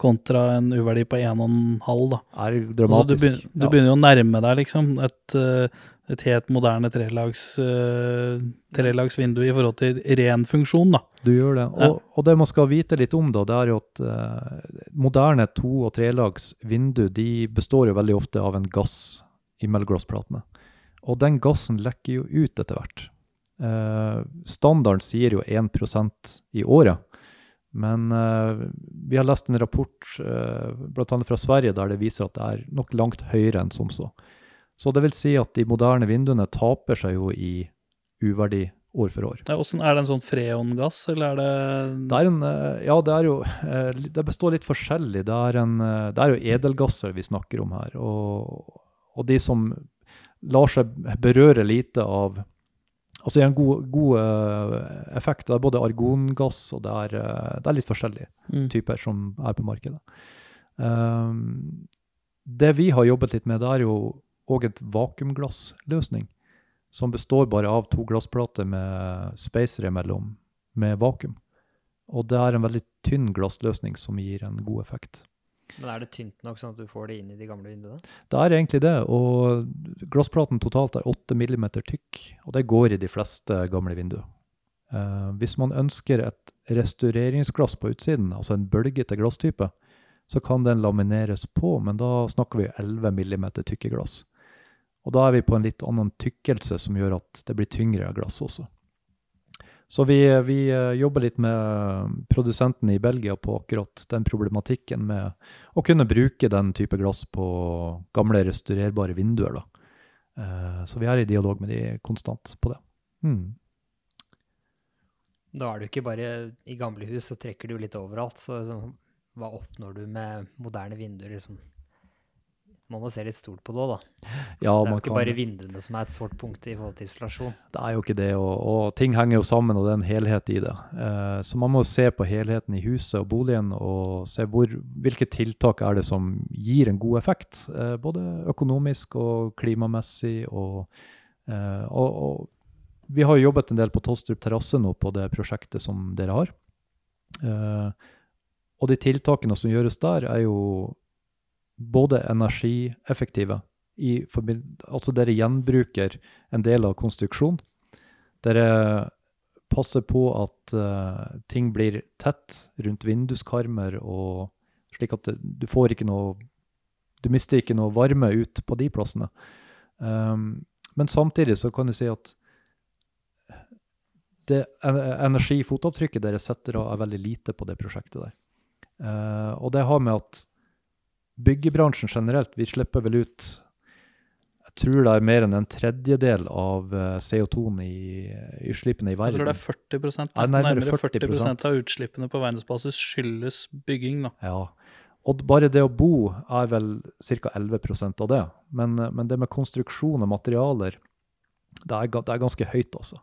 kontra en uverdi på 1,5. da. Er Altså, du, dramatisk. begynner, du begynner jo å nærme deg liksom et, eh, et helt moderne trelags, uh, trelagsvindu i forhold til ren funksjon. da. Du gjør det. Og, og det man skal vite litt om, da, det er jo at uh, moderne to- og trelagsvindu de består jo veldig ofte av en gass i mellomglassplatene. Og den gassen lekker jo ut etter hvert. Uh, standarden sier jo 1% i året. Men vi har lest en rapport uh, bl.a. fra Sverige der det viser at det er nok langt høyere enn som så. Så det vil si at de moderne vinduene taper seg jo i uverdi år for år. Ja, er det en sånn freongass, eller er det Det er en, eh, ja, det er jo eh, Det består litt forskjellig. Det er, en, eh, det er jo edelgasser vi snakker om her. Og, og de som lar seg berøre lite av Altså gir en god, god effekt. Det er både argongass og det er, det er litt forskjellige Mm. typer som er på markedet. Um, det vi har jobbet litt med, det er jo òg et vakuumglassløsning. Som består bare av to glassplater med spacere imellom, med vakuum. Og det er en veldig tynn glassløsning som gir en god effekt. Men er det tynt nok sånn at du får det inn i de gamle vinduene? Det er egentlig det, og glassplaten totalt er 8 mm tykk, og det går i de fleste gamle vinduer. Eh, hvis man ønsker et restaureringsglass på utsiden, altså en bølgete glasstype, så kan den lamineres på, men da snakker vi 11 mm tykke glass. Og da er vi på en litt annen tykkelse som gjør at det blir tyngre glass også. Så vi, vi eh, jobber litt med produsenten i Belgia på akkurat den problematikken med å kunne bruke den type glass på gamle restaurerbare vinduer. Da. Eh, Så vi er i dialog med de konstant på det. Mm. Da er du ikke bare i gamle hus, så trekker du litt overalt. Så så hva oppnår du med moderne vinduer? liksom? Man må se litt stort på det òg, da. Ja, det er jo man ikke kan, bare vinduene som er et svart punkt i forhold til isolasjon. det er jo ikke det, og, og ting henger jo sammen, og det er en helhet i det. Eh, Så man må se på helheten i huset og boligen, og se hvor, hvilke tiltak er det som gir en god effekt. eh, Både økonomisk og klimamessig. Og, eh, og, og vi har jo jobbet en del på Tostrup terrasse nå på det prosjektet som dere har. Eh, og de tiltakene som gjøres der, er jo både energieffektive i Altså dere gjenbruker en del av konstruksjonen. Dere passer på at uh, ting blir tett rundt vinduskarmer, og slik at du får ikke noe Du mister ikke noe varme ut på de plassene. Um, men samtidig så kan du si at det en- energifotavtrykket dere setter av, er veldig lite på det prosjektet der. Uh, og det har med at byggebransjen generelt, vi slipper vel ut Jeg tror det er mer enn en tredjedel av eh, CO2-en i utslippene i verden. Jeg tror det er 40 Ja, da. nærmere Nærmere 40 40%. av utslippene på verdensbasis skyldes bygging. da. Ja. Og bare det å bo er vel ca. 11% av det. Men, men det med konstruksjon og materialer, det er, det er ganske høyt, altså.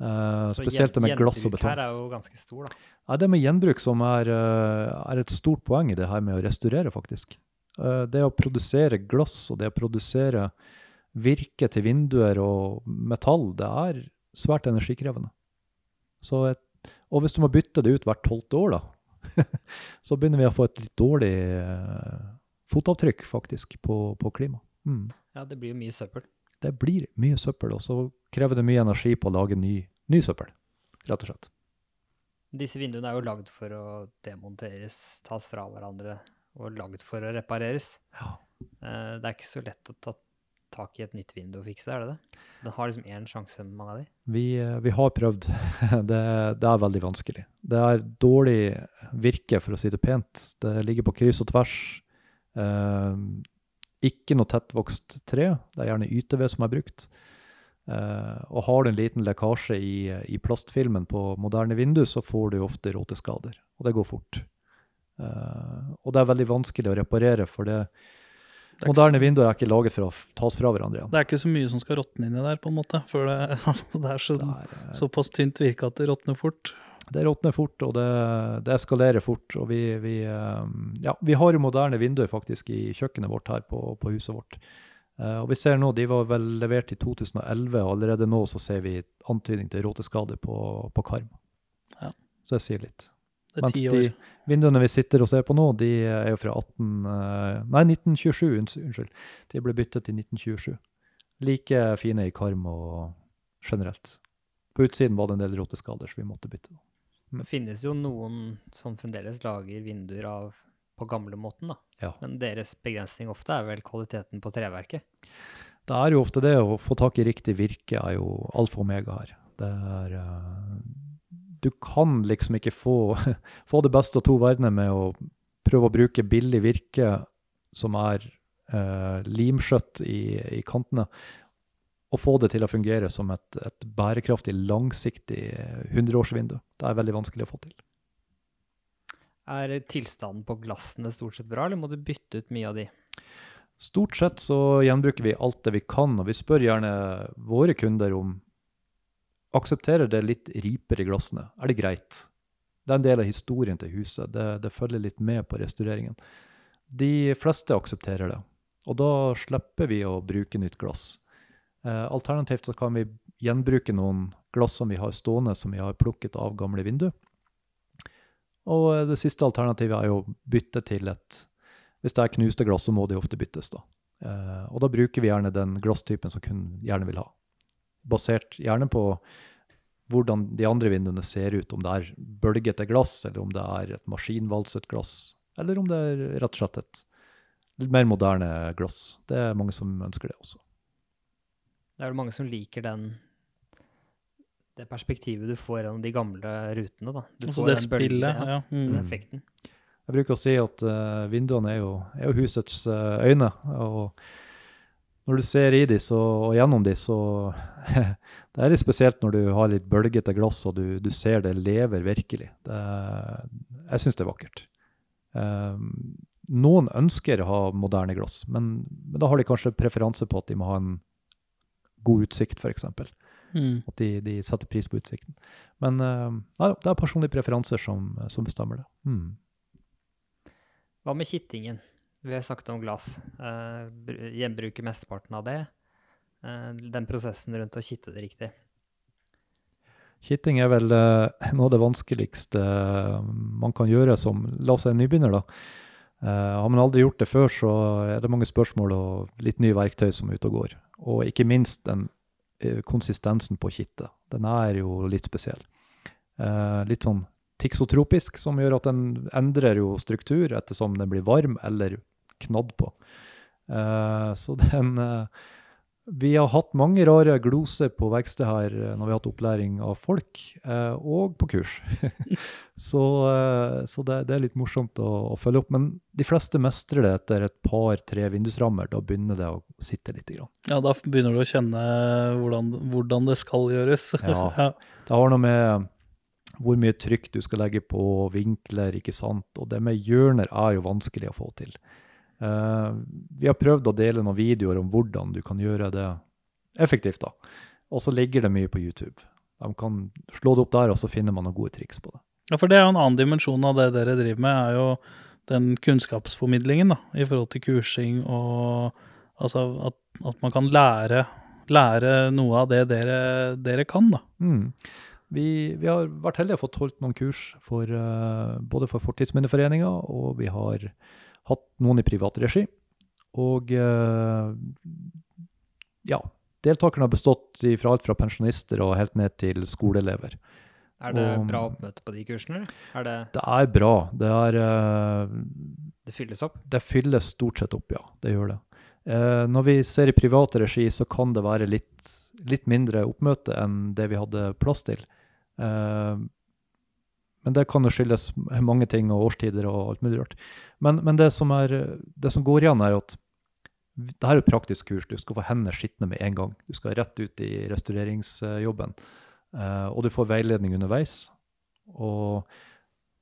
Så spesielt det med glass og betong. her er jo ganske stor, da. Ja, det med gjenbruk som er, eh, er et stort poeng i det her med å restaurere, faktisk. Uh, Det å produsere glass og det å produsere virke til vinduer og metall, det er svært energikrevende. Så et, og hvis du må bytte det ut hvert tolvte år, da, så begynner vi å få et litt dårlig uh, fotavtrykk, faktisk, på, på klima. Mm. Ja, det blir jo mye søppel. Det blir mye søppel, og så krever det mye energi på å lage ny, ny søppel, rett og slett. Disse vinduene er jo lagd for å demonteres, tas fra hverandre og lagd for å repareres. Ja. Eh, Det er ikke så lett å ta tak i et nytt vindu og fikse det, er det det? Den har liksom én sjanse, mange av de. Vi, eh, vi har prøvd. Det, det er veldig vanskelig. Det er dårlig virke, for å si det pent. Det ligger på kryss og tvers. Ikke noe tettvokst tre. Det er gjerne YTV som er brukt. Uh, og har du en liten lekkasje i, i plastfilmen på moderne vindu, så får du ofte råteskader. Og det går fort. Uh, og det er veldig vanskelig å reparere, for det, Det er, moderne vinduer er ikke laget for å tas fra hverandre igjen. det er ikke så mye som skal råtne inni der, på en måte. For det, det er så, eh, såpass tynt virke at det råtner fort. Det råtner fort, og det, det eskalerer fort. Og vi, vi, eh, ja, vi har moderne vinduer faktisk i kjøkkenet vårt her på, på huset vårt. Eh, og vi ser nå, De var vel levert i 2011, og allerede nå så ser vi antydning til råteskade på, på karm. Ja. Så jeg sier litt. Det er Mens ti de år. vinduene vi sitter og ser på nå, de er jo fra 18, eh, nei, 1927. Unnskyld. De ble byttet i 1927. Like fine i karm og generelt. På utsiden var det en del råteskader, så vi måtte bytte. Det finnes jo noen som fremdeles lager vinduer av på gamlemåten, da. Ja. Men deres begrensning ofte er vel kvaliteten på treverket. Det er jo ofte det å få tak i riktig virke er jo alfa og omega her. Det er eh, Du kan liksom ikke få, få det beste av to verdener med å prøve å bruke billig virke som er eh, limskjøtt i, i kantene, og få det til å fungere som et, et bærekraftig, langsiktig hundreårsvindu. Det er veldig vanskelig å få til. Er tilstanden på glassene stort sett bra, eller må du bytte ut mye av de? Stort sett så gjenbruker vi alt det vi kan, og vi spør gjerne våre kunder om aksepterer det litt riper i glassene. Er det greit? Det er en del av historien til huset. Det, det følger litt med på restaureringen. De fleste aksepterer det, og da slipper vi å bruke nytt glass. Eh, alternativt så kan vi gjenbruke noen glass som vi har stående, som vi har plukket av gamle vinduer. Og eh, det siste alternativet er jo å bytte til et hvis det er knuste glass, så må de ofte byttes. da. Eh, og da bruker vi gjerne den glasstypen som kunden gjerne vil ha. Basert gjerne på hvordan de andre vinduene ser ut, om det er bølgete glass, eller om det er et maskinvalset glass, eller om det er rett og slett et litt mer moderne glass. Det er mange som ønsker det også. Det er vel mange som liker den det perspektivet du får gjennom de gamle rutene, da. Du Altså får det den bølgen, spillet. Ja. den Mm. effekten. Jeg bruker å si at uh, vinduene er jo, er jo husets uh, øyne. og når du ser i de så, og gjennom de, så Det er litt spesielt når du har litt bølgete glass og du, du ser det lever virkelig. Det, jeg syns det er vakkert. Eh, noen ønsker å ha moderne glass, men, men da har de kanskje preferanse på at de må ha en god utsikt, f.eks. Mm. At de, de setter pris på utsikten. Men eh, nei, det er personlige preferanser som, som bestemmer det. Mm. Hva med kittingen? Vi har snakket om glass. Uh, br- gjenbruke mesteparten av det. Uh, den prosessen rundt å kitte det riktig. Kitting er vel uh, noe av det vanskeligste eh, man kan gjøre som La oss si en nybegynner, da. Uh, har man aldri gjort det før, så er det mange spørsmål og litt nye verktøy som er ute og går. Og ikke minst den eh, konsistensen på kittet. Den er jo litt spesiell. Eh, litt sånn tiksotropisk, som gjør at den endrer jo struktur ettersom den blir varm eller knadd på. Eh, så den eh, vi har hatt mange rare gloser på verkstedet her eh, når vi har hatt opplæring av folk, eh, og på kurs. så eh, så det, det er litt morsomt å, å følge opp. Men de fleste mestrer det etter et par-tre vindusrammer. Da begynner det å sitte litt. Grann. ja, da begynner du å kjenne hvordan, hvordan det skal gjøres. Ja. ja. Det har noe med hvor mye trykk du skal legge på vinkler, ikke sant. Og det med hjørner er jo vanskelig å få til. Eh, vi har prøvd å dele noen videoer om hvordan du kan gjøre det effektivt. da. Og så ligger det mye på YouTube. De kan slå det opp der, og så finner man noen gode triks på det. Ja, for det er jo en annen dimensjon av det dere driver med, er jo den kunnskapsformidlingen da, i forhold til kursing og altså at, at man kan lære, lære noe av det dere, dere kan, da. Mm. Vi, vi, har vært heldige og fått holdt noen kurs for, uh, både for Fortidsminneforeninga, og vi har hatt noen i privat regi. Og uh, ja, deltakerne har bestått fra alt fra pensjonister og helt ned til skoleelever. Er det og, bra oppmøte på de kursene? Er det, det er bra. Det er uh, Det fylles opp? Det fylles stort sett opp, ja. Det gjør det. Uh, når vi ser i privat regi, så kan det være litt, litt, mindre oppmøte enn det vi hadde plass til. Uh, men det kan jo skyldes mange ting og årstider og alt mulig rart. Men, men det, som er, det, som går igjen, er at det her er et praktisk kurs. Du skal få hendene skitne med en gang. Du skal rett ut i restaureringsjobben. Uh, og du får veiledning underveis. Og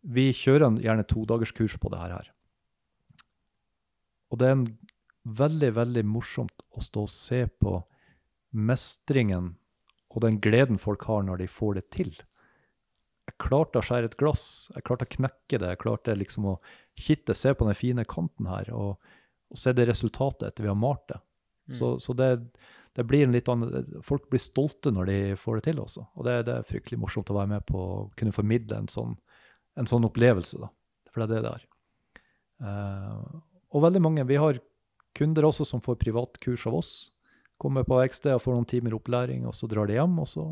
vi kjører gjerne todagerskurs på det her. Og det er en veldig, veldig morsomt å stå og se på mestringen og den gleden folk har når de får det til. Jeg klarte å skjære et glass, jeg klarte å knekke det, jeg klarte liksom å kitte, se på den fine kanten her, og, og se det resultatet etter vi har malt det. Mm. Så, så det, det blir en litt annen, Folk blir stolte når de får det til også. Og det, det, er fryktelig morsomt å være med på å kunne formidle en sånn, en sånn opplevelse. da. For det er det det er. Uh, og veldig mange, Vi har kunder også som får privatkurs av oss. Kommer på verkstedet og får noen timer opplæring, og så drar de hjem, og så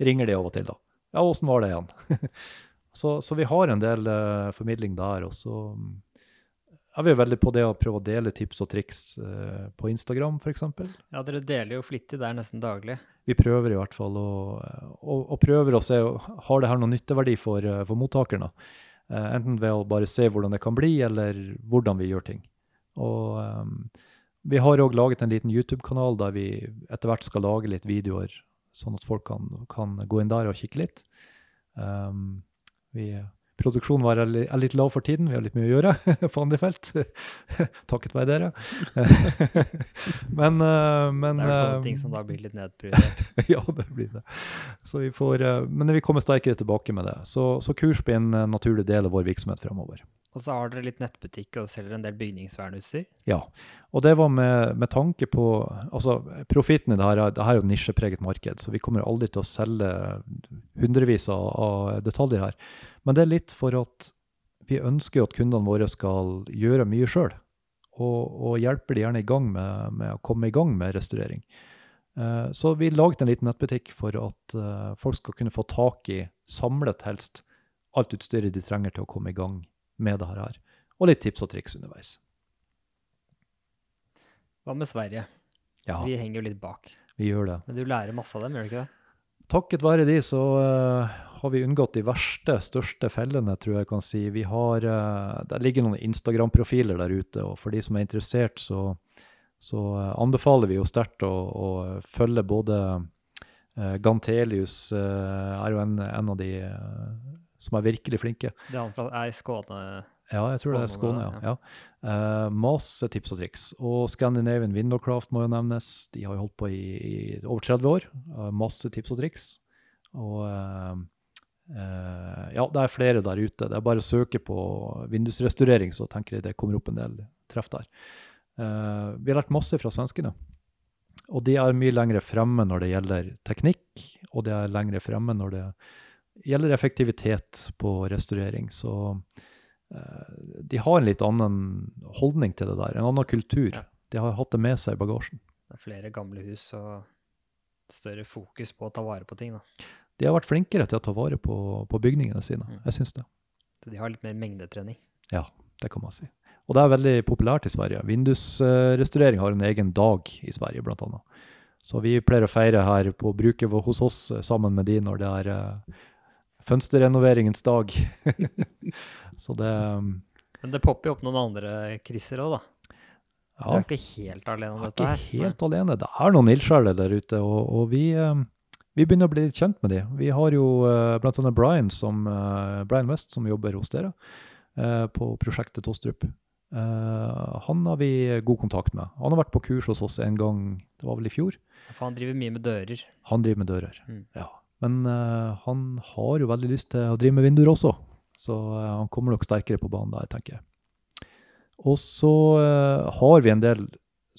ringer de av og til. da. Ja, åssen var det igjen? så, så, vi har en del uh, formidling der. Og så er vi veldig på det å prøve å dele tips og triks uh, på Instagram, f.eks. Ja, dere deler jo flittig der nesten daglig. Vi prøver i hvert fall å, å, å prøver å se har det her noen nytteverdi for, uh, for mottakerne. Uh, enten ved å bare se hvordan det kan bli, eller hvordan vi gjør ting. Og um, vi har òg laget en liten YouTube-kanal der vi etter hvert skal lage litt videoer, sånn at folk kan, kan gå inn der og kikke litt. Um, vi Produksjonen vår er litt lav for tiden, vi har litt mye å gjøre på andre felt. Takket være dere. men, uh, men, Det er sånne ting som da blir litt nedprioritert. ja, det blir det. Så vi får, uh, men vi kommer sterkere tilbake med det. Så, så kurs blir en naturlig del av vår virksomhet fremover. Og så har dere litt nettbutikk og selger en del bygningsvernutstyr? Ja, og det var med, med tanke på altså Profitten i det her, det her er jo nisjepreget marked, så vi kommer aldri til å selge hundrevis av, av detaljer her. Men det er litt for at vi ønsker at kundene våre skal gjøre mye sjøl. Og, og, hjelper de gjerne i gang med, med, å komme i gang med restaurering. Uh, så vi laget en liten nettbutikk for at uh, folk skal kunne få tak i, samlet helst, alt utstyret de trenger til å komme i gang med det her. Og litt tips og triks underveis. Hva med Sverige? Ja. Vi henger jo litt bak. Vi gjør det. Men du lærer masse av dem, gjør du ikke det? Takket være de så uh, har vi unngått de verste, største fellene, tror jeg kan si. Vi har, uh, Det ligger noen Instagram-profiler der ute, og for de som er interessert, så, så uh, anbefaler vi jo sterkt å, å, følge både Gantelius er jo en, en av de som er virkelig flinke. Det er han fra er Skåne? Ja, jeg tror det er Skåne, ja. ja. Uh, masse tips og triks. Og Scandinavian Windowcraft må jo nevnes. De har jo holdt på i, i over 30 år. Uh, masse tips og triks. Og uh, ja, det er flere der ute. Det er bare å søke på vindusrestaurering, så tenker jeg det kommer opp en del treff der. vi har lært masse fra svenskene. Og de er mye lenger fremme når det gjelder teknikk, og de er lenger fremme når det gjelder effektivitet på restaurering. Så Eh, de har en litt annen holdning til det der, en annen kultur. Ja. De har hatt det med seg i bagasjen. Det er flere gamle hus og større fokus på å ta vare på ting, da. De har vært flinkere til å ta vare på, på bygningene sine. Mm. Jeg syns det. Så de har litt mer mengdetrening? Ja, det kan man si. Og det er veldig populært i Sverige. Vindusrestaurering har en egen dag i Sverige, blant annet. Så vi pleier å feire her på bruket hos oss sammen med de når det er uh, fønsterrenoveringens dag. Så det um, Men det popper jo opp noen andre kriser òg, da. Ja. Du er ikke helt alene om dette her? Ikke helt alene. Det er noen ildsjeler der ute, og, og vi, um, vi, begynner å bli litt kjent med dem. Vi har jo uh, blant annet Brian, som, uh, Brian West, som jobber hos dere uh, på prosjektet Tostrup. han har vi god kontakt med. Han har vært på kurs hos oss en gang, det var vel i fjor. For han driver mye med dører? Han driver med dører, mm. ja. Men eh, han har jo veldig lyst til å drive med vinduer også, så eh, han kommer nok sterkere på banen der, tenker jeg. Og så eh, har vi en del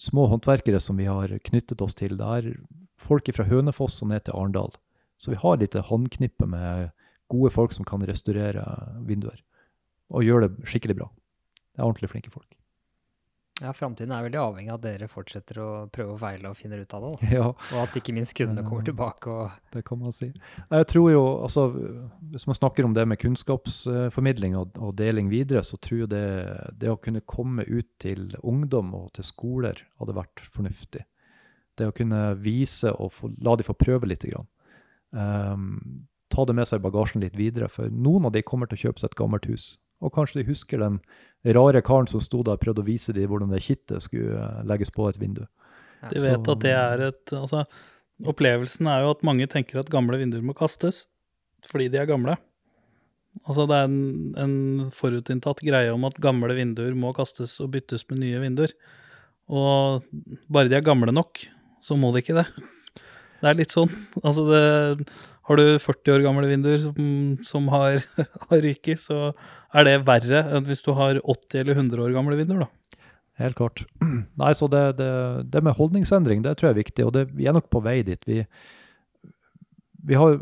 små håndverkere som vi har knyttet oss til. Det er folk fra Hønefoss og ned til Arendal. Så vi har litt håndknippe med gode folk som kan restaurere vinduer. Og gjøre det skikkelig bra. Det er ordentlig flinke folk. Ja, Framtiden er veldig avhengig av at dere fortsetter å prøve og feile og finner ut av det. Ja, Og at ikke minst kundene kommer tilbake og det kan man si. Jeg tror jo, altså, Hvis man snakker om det med kunnskapsformidling og, og deling videre, så tror jeg det, det å kunne komme ut til ungdom og til skoler hadde vært fornuftig. Det å kunne vise og få, la de få prøve litt. Grann. Um, ta det med seg i bagasjen litt videre, for noen av de kommer til å kjøpe seg et gammelt hus. Og kanskje de husker den rare karen som sto der og prøvde å vise dem hvordan det kittet skulle eh, legges på et vindu. De vet at det er et Altså, opplevelsen er jo at mange tenker at gamle vinduer må kastes fordi de er gamle. Altså, det er en, en forutinntatt greie om at gamle vinduer må kastes og byttes med nye vinduer. Og bare de er gamle nok, så må de ikke det. Det er litt sånn. Altså, det Har du 40 år gamle vinduer som, som har, har ryket, så er det verre enn hvis du har 80 eller 100 år gamle vinduer, da. Helt klart. Nei, så det, det, det med holdningsendring, det tror jeg er viktig, og det, vi er nok på vei dit. Vi, vi har,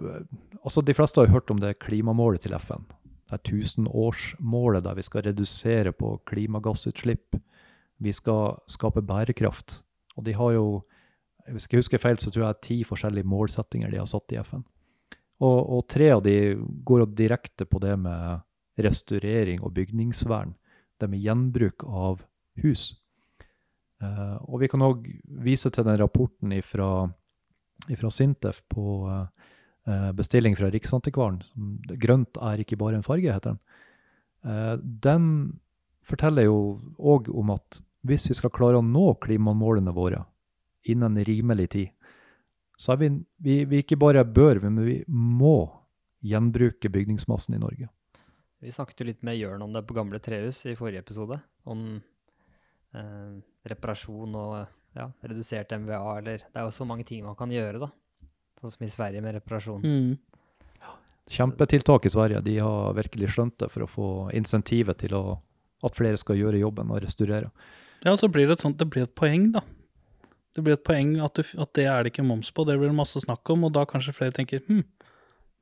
altså De fleste har hørt om det klimamålet til FN. Det er tusenårsmålet der vi skal redusere på klimagassutslipp. Vi skal skape bærekraft. Og de har jo, hvis jeg ikke husker feil, så tror jeg ti forskjellige målsettinger de har satt i FN. Og, og tre av de går direkte på det med restaurering og bygningsvern. Det med gjenbruk av hus. Eh, og vi kan òg vise til den rapporten fra Sintef på eh, bestilling fra Riksantikvaren. som 'Grønt er ikke bare en farge', heter den. Eh, den forteller jo òg om at hvis vi skal klare å nå klimamålene våre innen rimelig tid, så er vi, vi, vi ikke bare bør, men vi må gjenbruke bygningsmassen i Norge. Vi snakket jo litt med Jørn om det på Gamle trehus i forrige episode. Om eh, reparasjon og ja, redusert MVA, eller Det er jo så mange ting man kan gjøre, da. Sånn som i Sverige med reparasjon. Mm. Kjempetiltak i Sverige. De har virkelig skjønt det for å få insentivet til å, at flere skal gjøre jobben og restaurere. Ja, så blir det et sånt, det blir et poeng, da. Det blir et poeng at, du, at det er det ikke moms på, det blir det masse snakk om, og da kanskje flere tenker hm,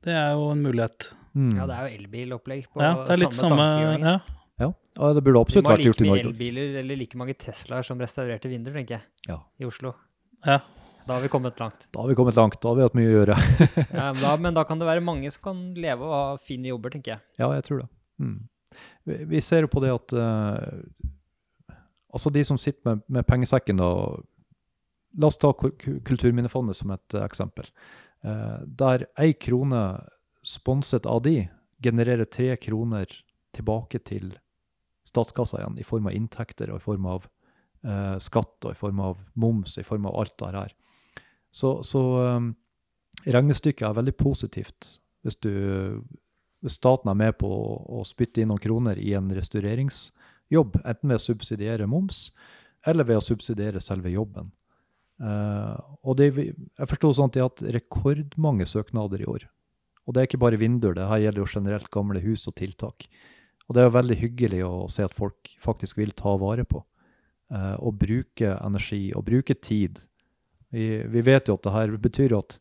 det er jo en mulighet. Mm. Ja, det er jo elbilopplegg på Ja, det er litt samme, samme ja. Ja, ja, det burde Vi absolutt må ha vært like gjort i mye elbiler eller like mange Teslaer som restaurerte vinduer, tenker jeg, Ja. i Oslo. ja. Da har vi kommet langt. Da har vi kommet langt. Da har vi hatt mye å gjøre. Ja, men, da, men da kan det være mange som kan leve og ha fine jobber, tenker jeg. Ja, jeg tror det. Mm. Vi, vi ser jo på det at uh, Altså, de som sitter med, med pengesekken og La oss ta Ku- Ku- Kulturminnefondet som et eh, eksempel. Eh, der ei krone sponset av de genererer tre kroner tilbake til statskassa igjen, i form av inntekter og i form av eh, skatt og i form av moms, i form av alt det her. Så, så regnestykket er veldig positivt hvis, du, hvis staten er med på å, å spytte inn noen kroner i en restaureringsjobb, enten ved å subsidiere moms eller ved å subsidiere selve jobben. Eh, og det, jeg forsto sånn at de har hatt rekordmange søknader i år. Og det er ikke bare vinduer, det her gjelder jo generelt gamle hus og tiltak. Og det er jo veldig hyggelig å se at folk faktisk vil ta vare på. uh, og bruke energi og bruke tid. Vi, vi vet jo at det her betyr at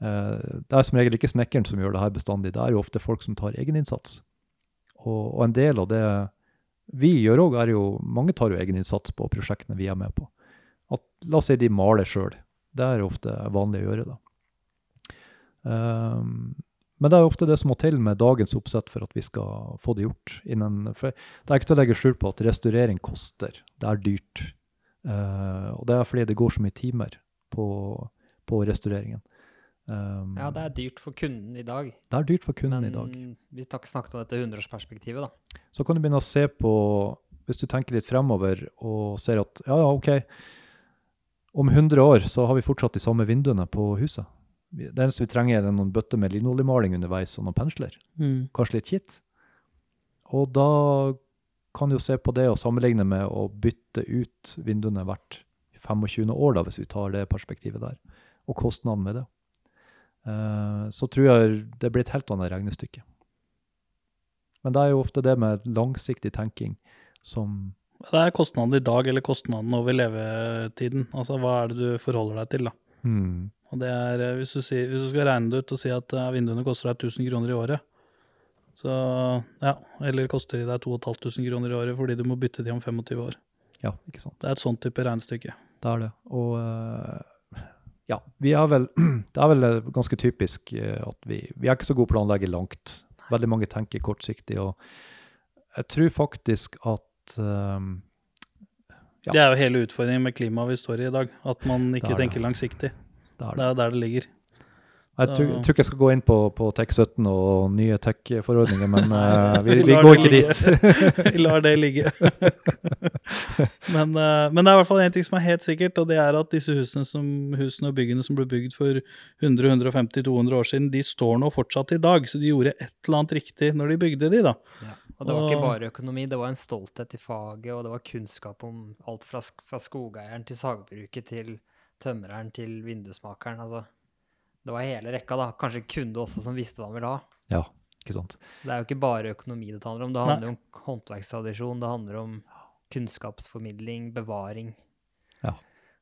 uh, det er som regel ikke snekkeren som gjør det her bestandig, det er jo ofte folk som tar egeninnsats. Og, og en del av det vi gjør òg, er jo Mange tar jo egeninnsats på prosjektene vi er med på. La oss si de maler sjøl. Det er ofte vanlig å gjøre, da. Um, men det er ofte det som må til med dagens oppsett for at vi skal få det gjort. Innen, det er ikke til å legge skjul på at restaurering koster. Det er dyrt. Uh, og det er fordi det går så mye timer på, på restaureringen. Um, Ja, det er dyrt for kunden i dag. det er dyrt for kunden Men i dag. vi snak- snakket om dette 100-årsperspektivet, da. Så kan du begynne å se på, hvis du tenker litt fremover og ser at ja, ja, OK, om 100 år så har vi fortsatt de samme vinduene på huset. Det eneste vi trenger, er noen bøtter med linoljemaling underveis og noen pensler. Mm. kanskje litt kitt. Og da kan du jo se på det og sammenligne med å bytte ut vinduene hvert 25. år, da, hvis vi tar det perspektivet der, og kostnaden med det. Uh, så tror jeg det blir et helt annet regnestykke. Men det er jo ofte det med langsiktig tenking som Det er kostnaden i dag eller kostnaden over levetiden. Altså hva er det du forholder deg til, da. Mm. Og det er, eh, hvis du, sier, hvis du skal regne det ut og si at eh, vinduene koster deg 1000 kroner i året, så ja, eller koster de deg 2500 kroner i året fordi du må bytte de om 25 år. Ja, ikke sant. Det er et sånt type regnestykke. Det er det. Og eh, ja, vi er vel Det er vel ganske typisk at vi Vi er ikke så gode på å planlegge langt. Veldig mange tenker kortsiktig, og jeg tror faktisk at eh, Ja. Det er jo hele utfordringen med klimaet vi står i i dag, at man ikke det det. tenker langsiktig. det er Det er der det ligger. Jeg tror, jeg tror ikke jeg skal gå inn på, på TEK17 og nye tech-forordninger, men uh, vi, Vi vi går ikke dit. Vi lar det ligge. men, uh, men det er i hvert fall én ting som er helt sikkert, og det er at disse husene, som, husene og byggene som ble bygd for 100-150-200 år siden, de står nå fortsatt i dag. Så de gjorde et eller annet riktig når de bygde de, da. Ja. Og det var ikke bare økonomi, det var en stolthet i faget, og det var kunnskap om alt fra, fra skogeieren til sagbruket til tømreren til vindusmakeren. Altså, det var hele rekka, da. Kanskje kunde også som visste hva han ville ha. Ja, ikke sant. Det er jo ikke bare økonomi det handler om, det Nei. handler om håndverkstradisjon, det handler om kunnskapsformidling, bevaring Ja.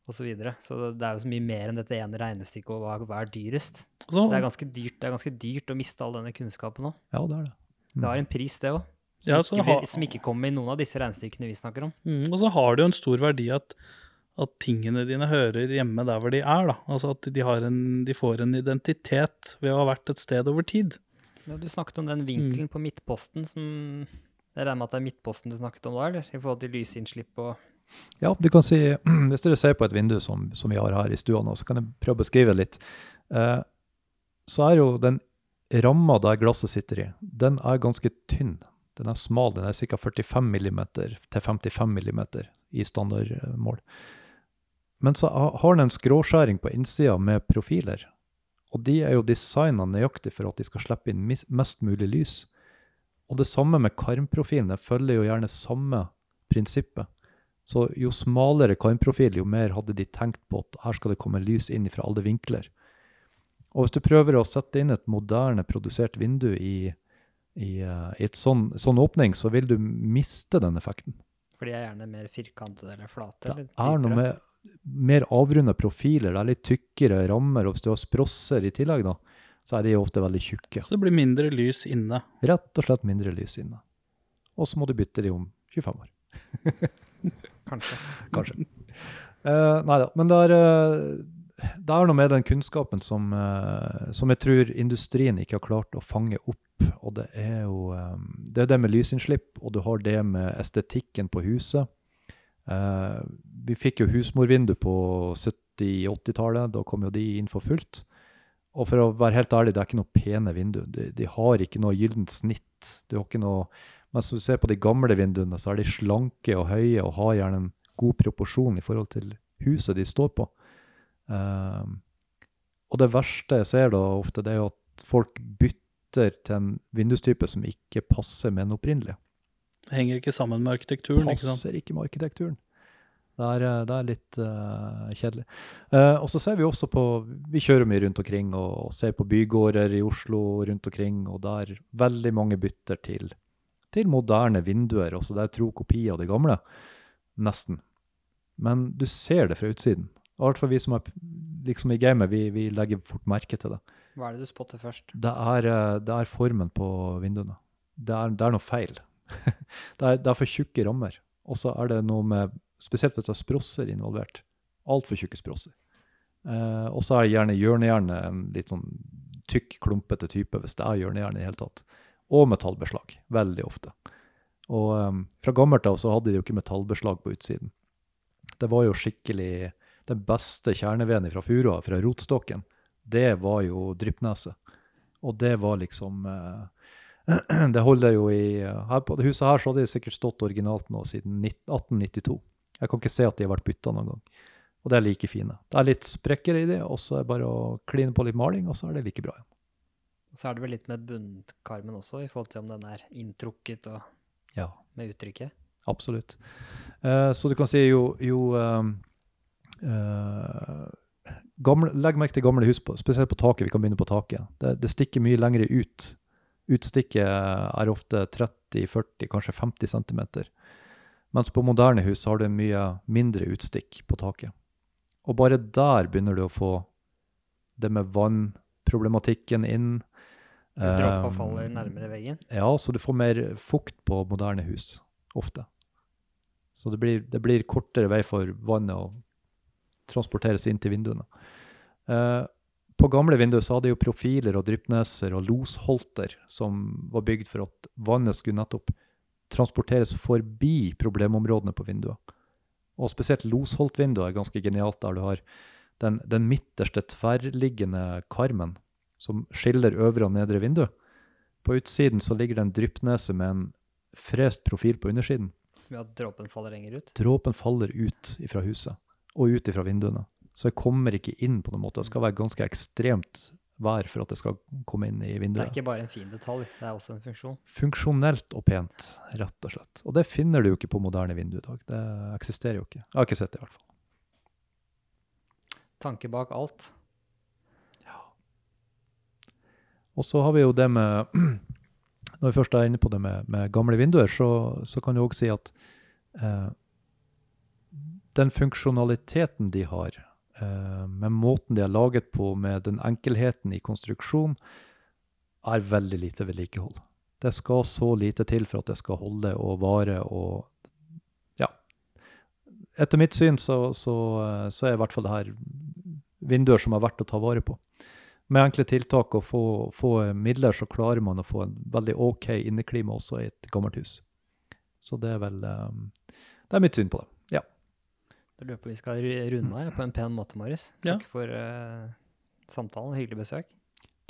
og Så, videre. så det- det er jo så mye mer enn dette ene regnestykket og hva, hva er dyrest. Så- Det er dyrt, det er ganske dyrt å miste all denne kunnskapen òg. Ja, det er det. Det har en pris, det òg. Ja, som, så ikke blir- som ikke kommer i noen av disse regnestykkene vi snakker om. Mm, og så har det jo en stor verdi at, at tingene dine hører hjemme der hvor de er. da. Altså At de, har en, de får en identitet ved å ha vært et sted over tid. Ja, du snakket om den Mm. vinkelen på midtposten som Jeg regner med at det er midtposten du snakket om da, eller? I forhold til lysinnslipp og Ja, du kan si, hvis dere ser på et vindu som, som vi har her i stua nå, så kan jeg prøve å beskrive litt. Eh, så er jo den ramma der glasset sitter i, den er ganske tynn. Den er smal, den er ca. 45 mm til 55 mm i standardmål. Men så har den en skråskjæring på innsida med profiler. Og de er jo designa nøyaktig for at de skal slippe inn mest mulig lys. Og det samme med karmprofilene følger jo gjerne samme prinsippet. Så jo smalere karmprofil, jo mer hadde de tenkt på at her skal det komme lys inn fra alle vinkler. Og hvis du prøver å sette inn et moderne produsert vindu i, i, uh, i et sånn, sånn åpning, så vil du miste den effekten. For de er gjerne mer firkantede eller flate. Det er noe med mer avrunda profiler, det er litt tykkere rammer, og hvis du har sprosser i tillegg, da, så er de ofte veldig tjukke. Så det blir mindre lys inne. Rett og slett mindre lys inne. Og så må du bytte de om 25 år. Kanskje. kanskje. Uh, nei da, men det er, eh, det er noe med den kunnskapen som, eh, som jeg tror industrien ikke har klart å fange opp. Og det er jo eh, det, er det med lysinnslipp, og du har det med estetikken på huset. Eh, vi fikk jo husmorvindu på 70-80-tallet. Da kom jo de inn for fullt. Og for å være helt ærlig, det er ikke noe pene vindu. De, de har ikke noe gyllent snitt. Du har ikke noe mens du ser på de gamle vinduene, så er de slanke og høye og har gjerne en god proporsjon i forhold til huset de står på. Ehm, og det verste jeg ser da ofte, det er jo at folk bytter til en vindustype som ikke passer med den opprinnelige. Det henger ikke sammen med arkitekturen. ikke sant? Passer ikke med arkitekturen. Det er, eh, det er litt uh, kjedelig. Uh, og så ser vi også på Vi kjører mye rundt omkring og, og ser på bygårder i Oslo rundt omkring, og der veldig mange bytter til, til moderne vinduer. Også det er tro kopi av det gamle. Nesten. Men du ser det fra utsiden. I hvert fall vi som er liksom i gamet, vi, vi legger fort merke til det. Hva er det du spotter først? Det er, eh, det er formen på vinduene. Det er, det er noe feil. det, er, det er for tjukke rammer. Og så er det noe med Spesielt hvis det er sprosser involvert. Altfor tjukke sprosser. Eh, og så er gjerne hjørnejernet en litt sånn tykk, klumpete type, hvis det er hjørnejern i det hele tatt. Og metallbeslag. Veldig ofte. Og eh, fra gammelt av så hadde de jo ikke metallbeslag på utsiden. Det var jo skikkelig Den beste kjerneveden fra furua, fra rotstokken, det var jo dryppneset. Og det var liksom eh, Det holder jo i her På det huset her så hadde det sikkert stått originalt nå siden 1892. Jeg kan ikke se at de har vært bytta noen gang. Og det er like fine. Det er litt sprekker i det, og så er det bare å kline på litt maling, og så er det like bra igjen. Så er det vel litt med bunnkarmen også, i forhold til om den er inntrukket og Ja, med uttrykket. absolutt. Eh, så du kan si jo, jo eh, eh, gamle, legg merke til gamle hus, på, spesielt på taket. Vi kan begynne på taket. Det, det stikker mye lengre ut. Utstikket er ofte 30-40, kanskje 50 cm. Mens på moderne hus har du mye mindre utstikk på taket. Og bare der begynner du å få det med vannproblematikken inn. Droppa Um, faller nærmere veggen. Ja, så du får mer fukt på moderne hus, ofte. Så det blir, det blir kortere vei for vannet å transporteres inn til vinduene. Eh, på gamle vinduer så hadde jo profiler og dryppneser og losholter som var bygd for at vannet skulle nettopp transporteres forbi problemområdene på vinduene. Og spesielt losholtvinduet er ganske genialt, der du har den, den midterste tverrliggende karmen som skiller øvre og nedre vindu. På utsiden så ligger det en dryppnese med en frest profil på undersiden. Ja, at dråpen faller lenger ut. Dråpen faller ut fra huset og ut ifra vinduene. Så jeg kommer ikke inn på noen måte. Det skal være ganske ekstremt vær for at det skal komme inn i vinduet. Det er ikke bare en fin detalj, det er også en funksjon. Funksjonelt og pent, rett og slett. Og det finner du jo ikke på moderne vindu i dag. Det eksisterer jo ikke. Jeg har ikke sett det, i hvert fall. Tanke bak alt. Ja. Og så har vi jo det med Når vi først er inne på det med, med gamle vinduer, så, så kan du òg si at eh, den funksjonaliteten de har, eh, med måten de er laget på, med den enkelheten i konstruksjon, er veldig lite vedlikehold. Det skal så lite til for at det skal holde og vare og Ja. Etter mitt syn så, så, eh, så er i hvert fall det her vinduer som er verdt å ta vare på med enkle tiltak og få, få midler, så klarer man å få en veldig OK inneklima også i et gammelt hus. Så det er vel um, Det er mitt syn på det. Ja. Da lurer jeg på vi skal runde av på en pen måte, Marius. Ja. Takk for uh, samtalen. Hyggelig besøk.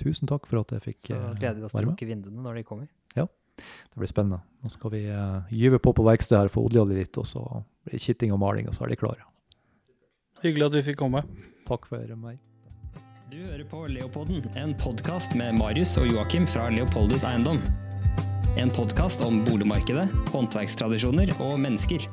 Tusen takk for at jeg fikk være med. Så eh, gleder vi oss til å lukke vinduene når de kommer. Ja, Det blir spennende. Nå skal vi uh, gyve på på verkstedet her, få oljeolje litt, og så blir det kitting og maling, og så er de klare. Hyggelig at vi fikk komme. Takk for meg. Du hører på Leopolden, en podkast med Marius og Joakim fra Leopoldus Eiendom. En podkast om boligmarkedet, håndverkstradisjoner og mennesker.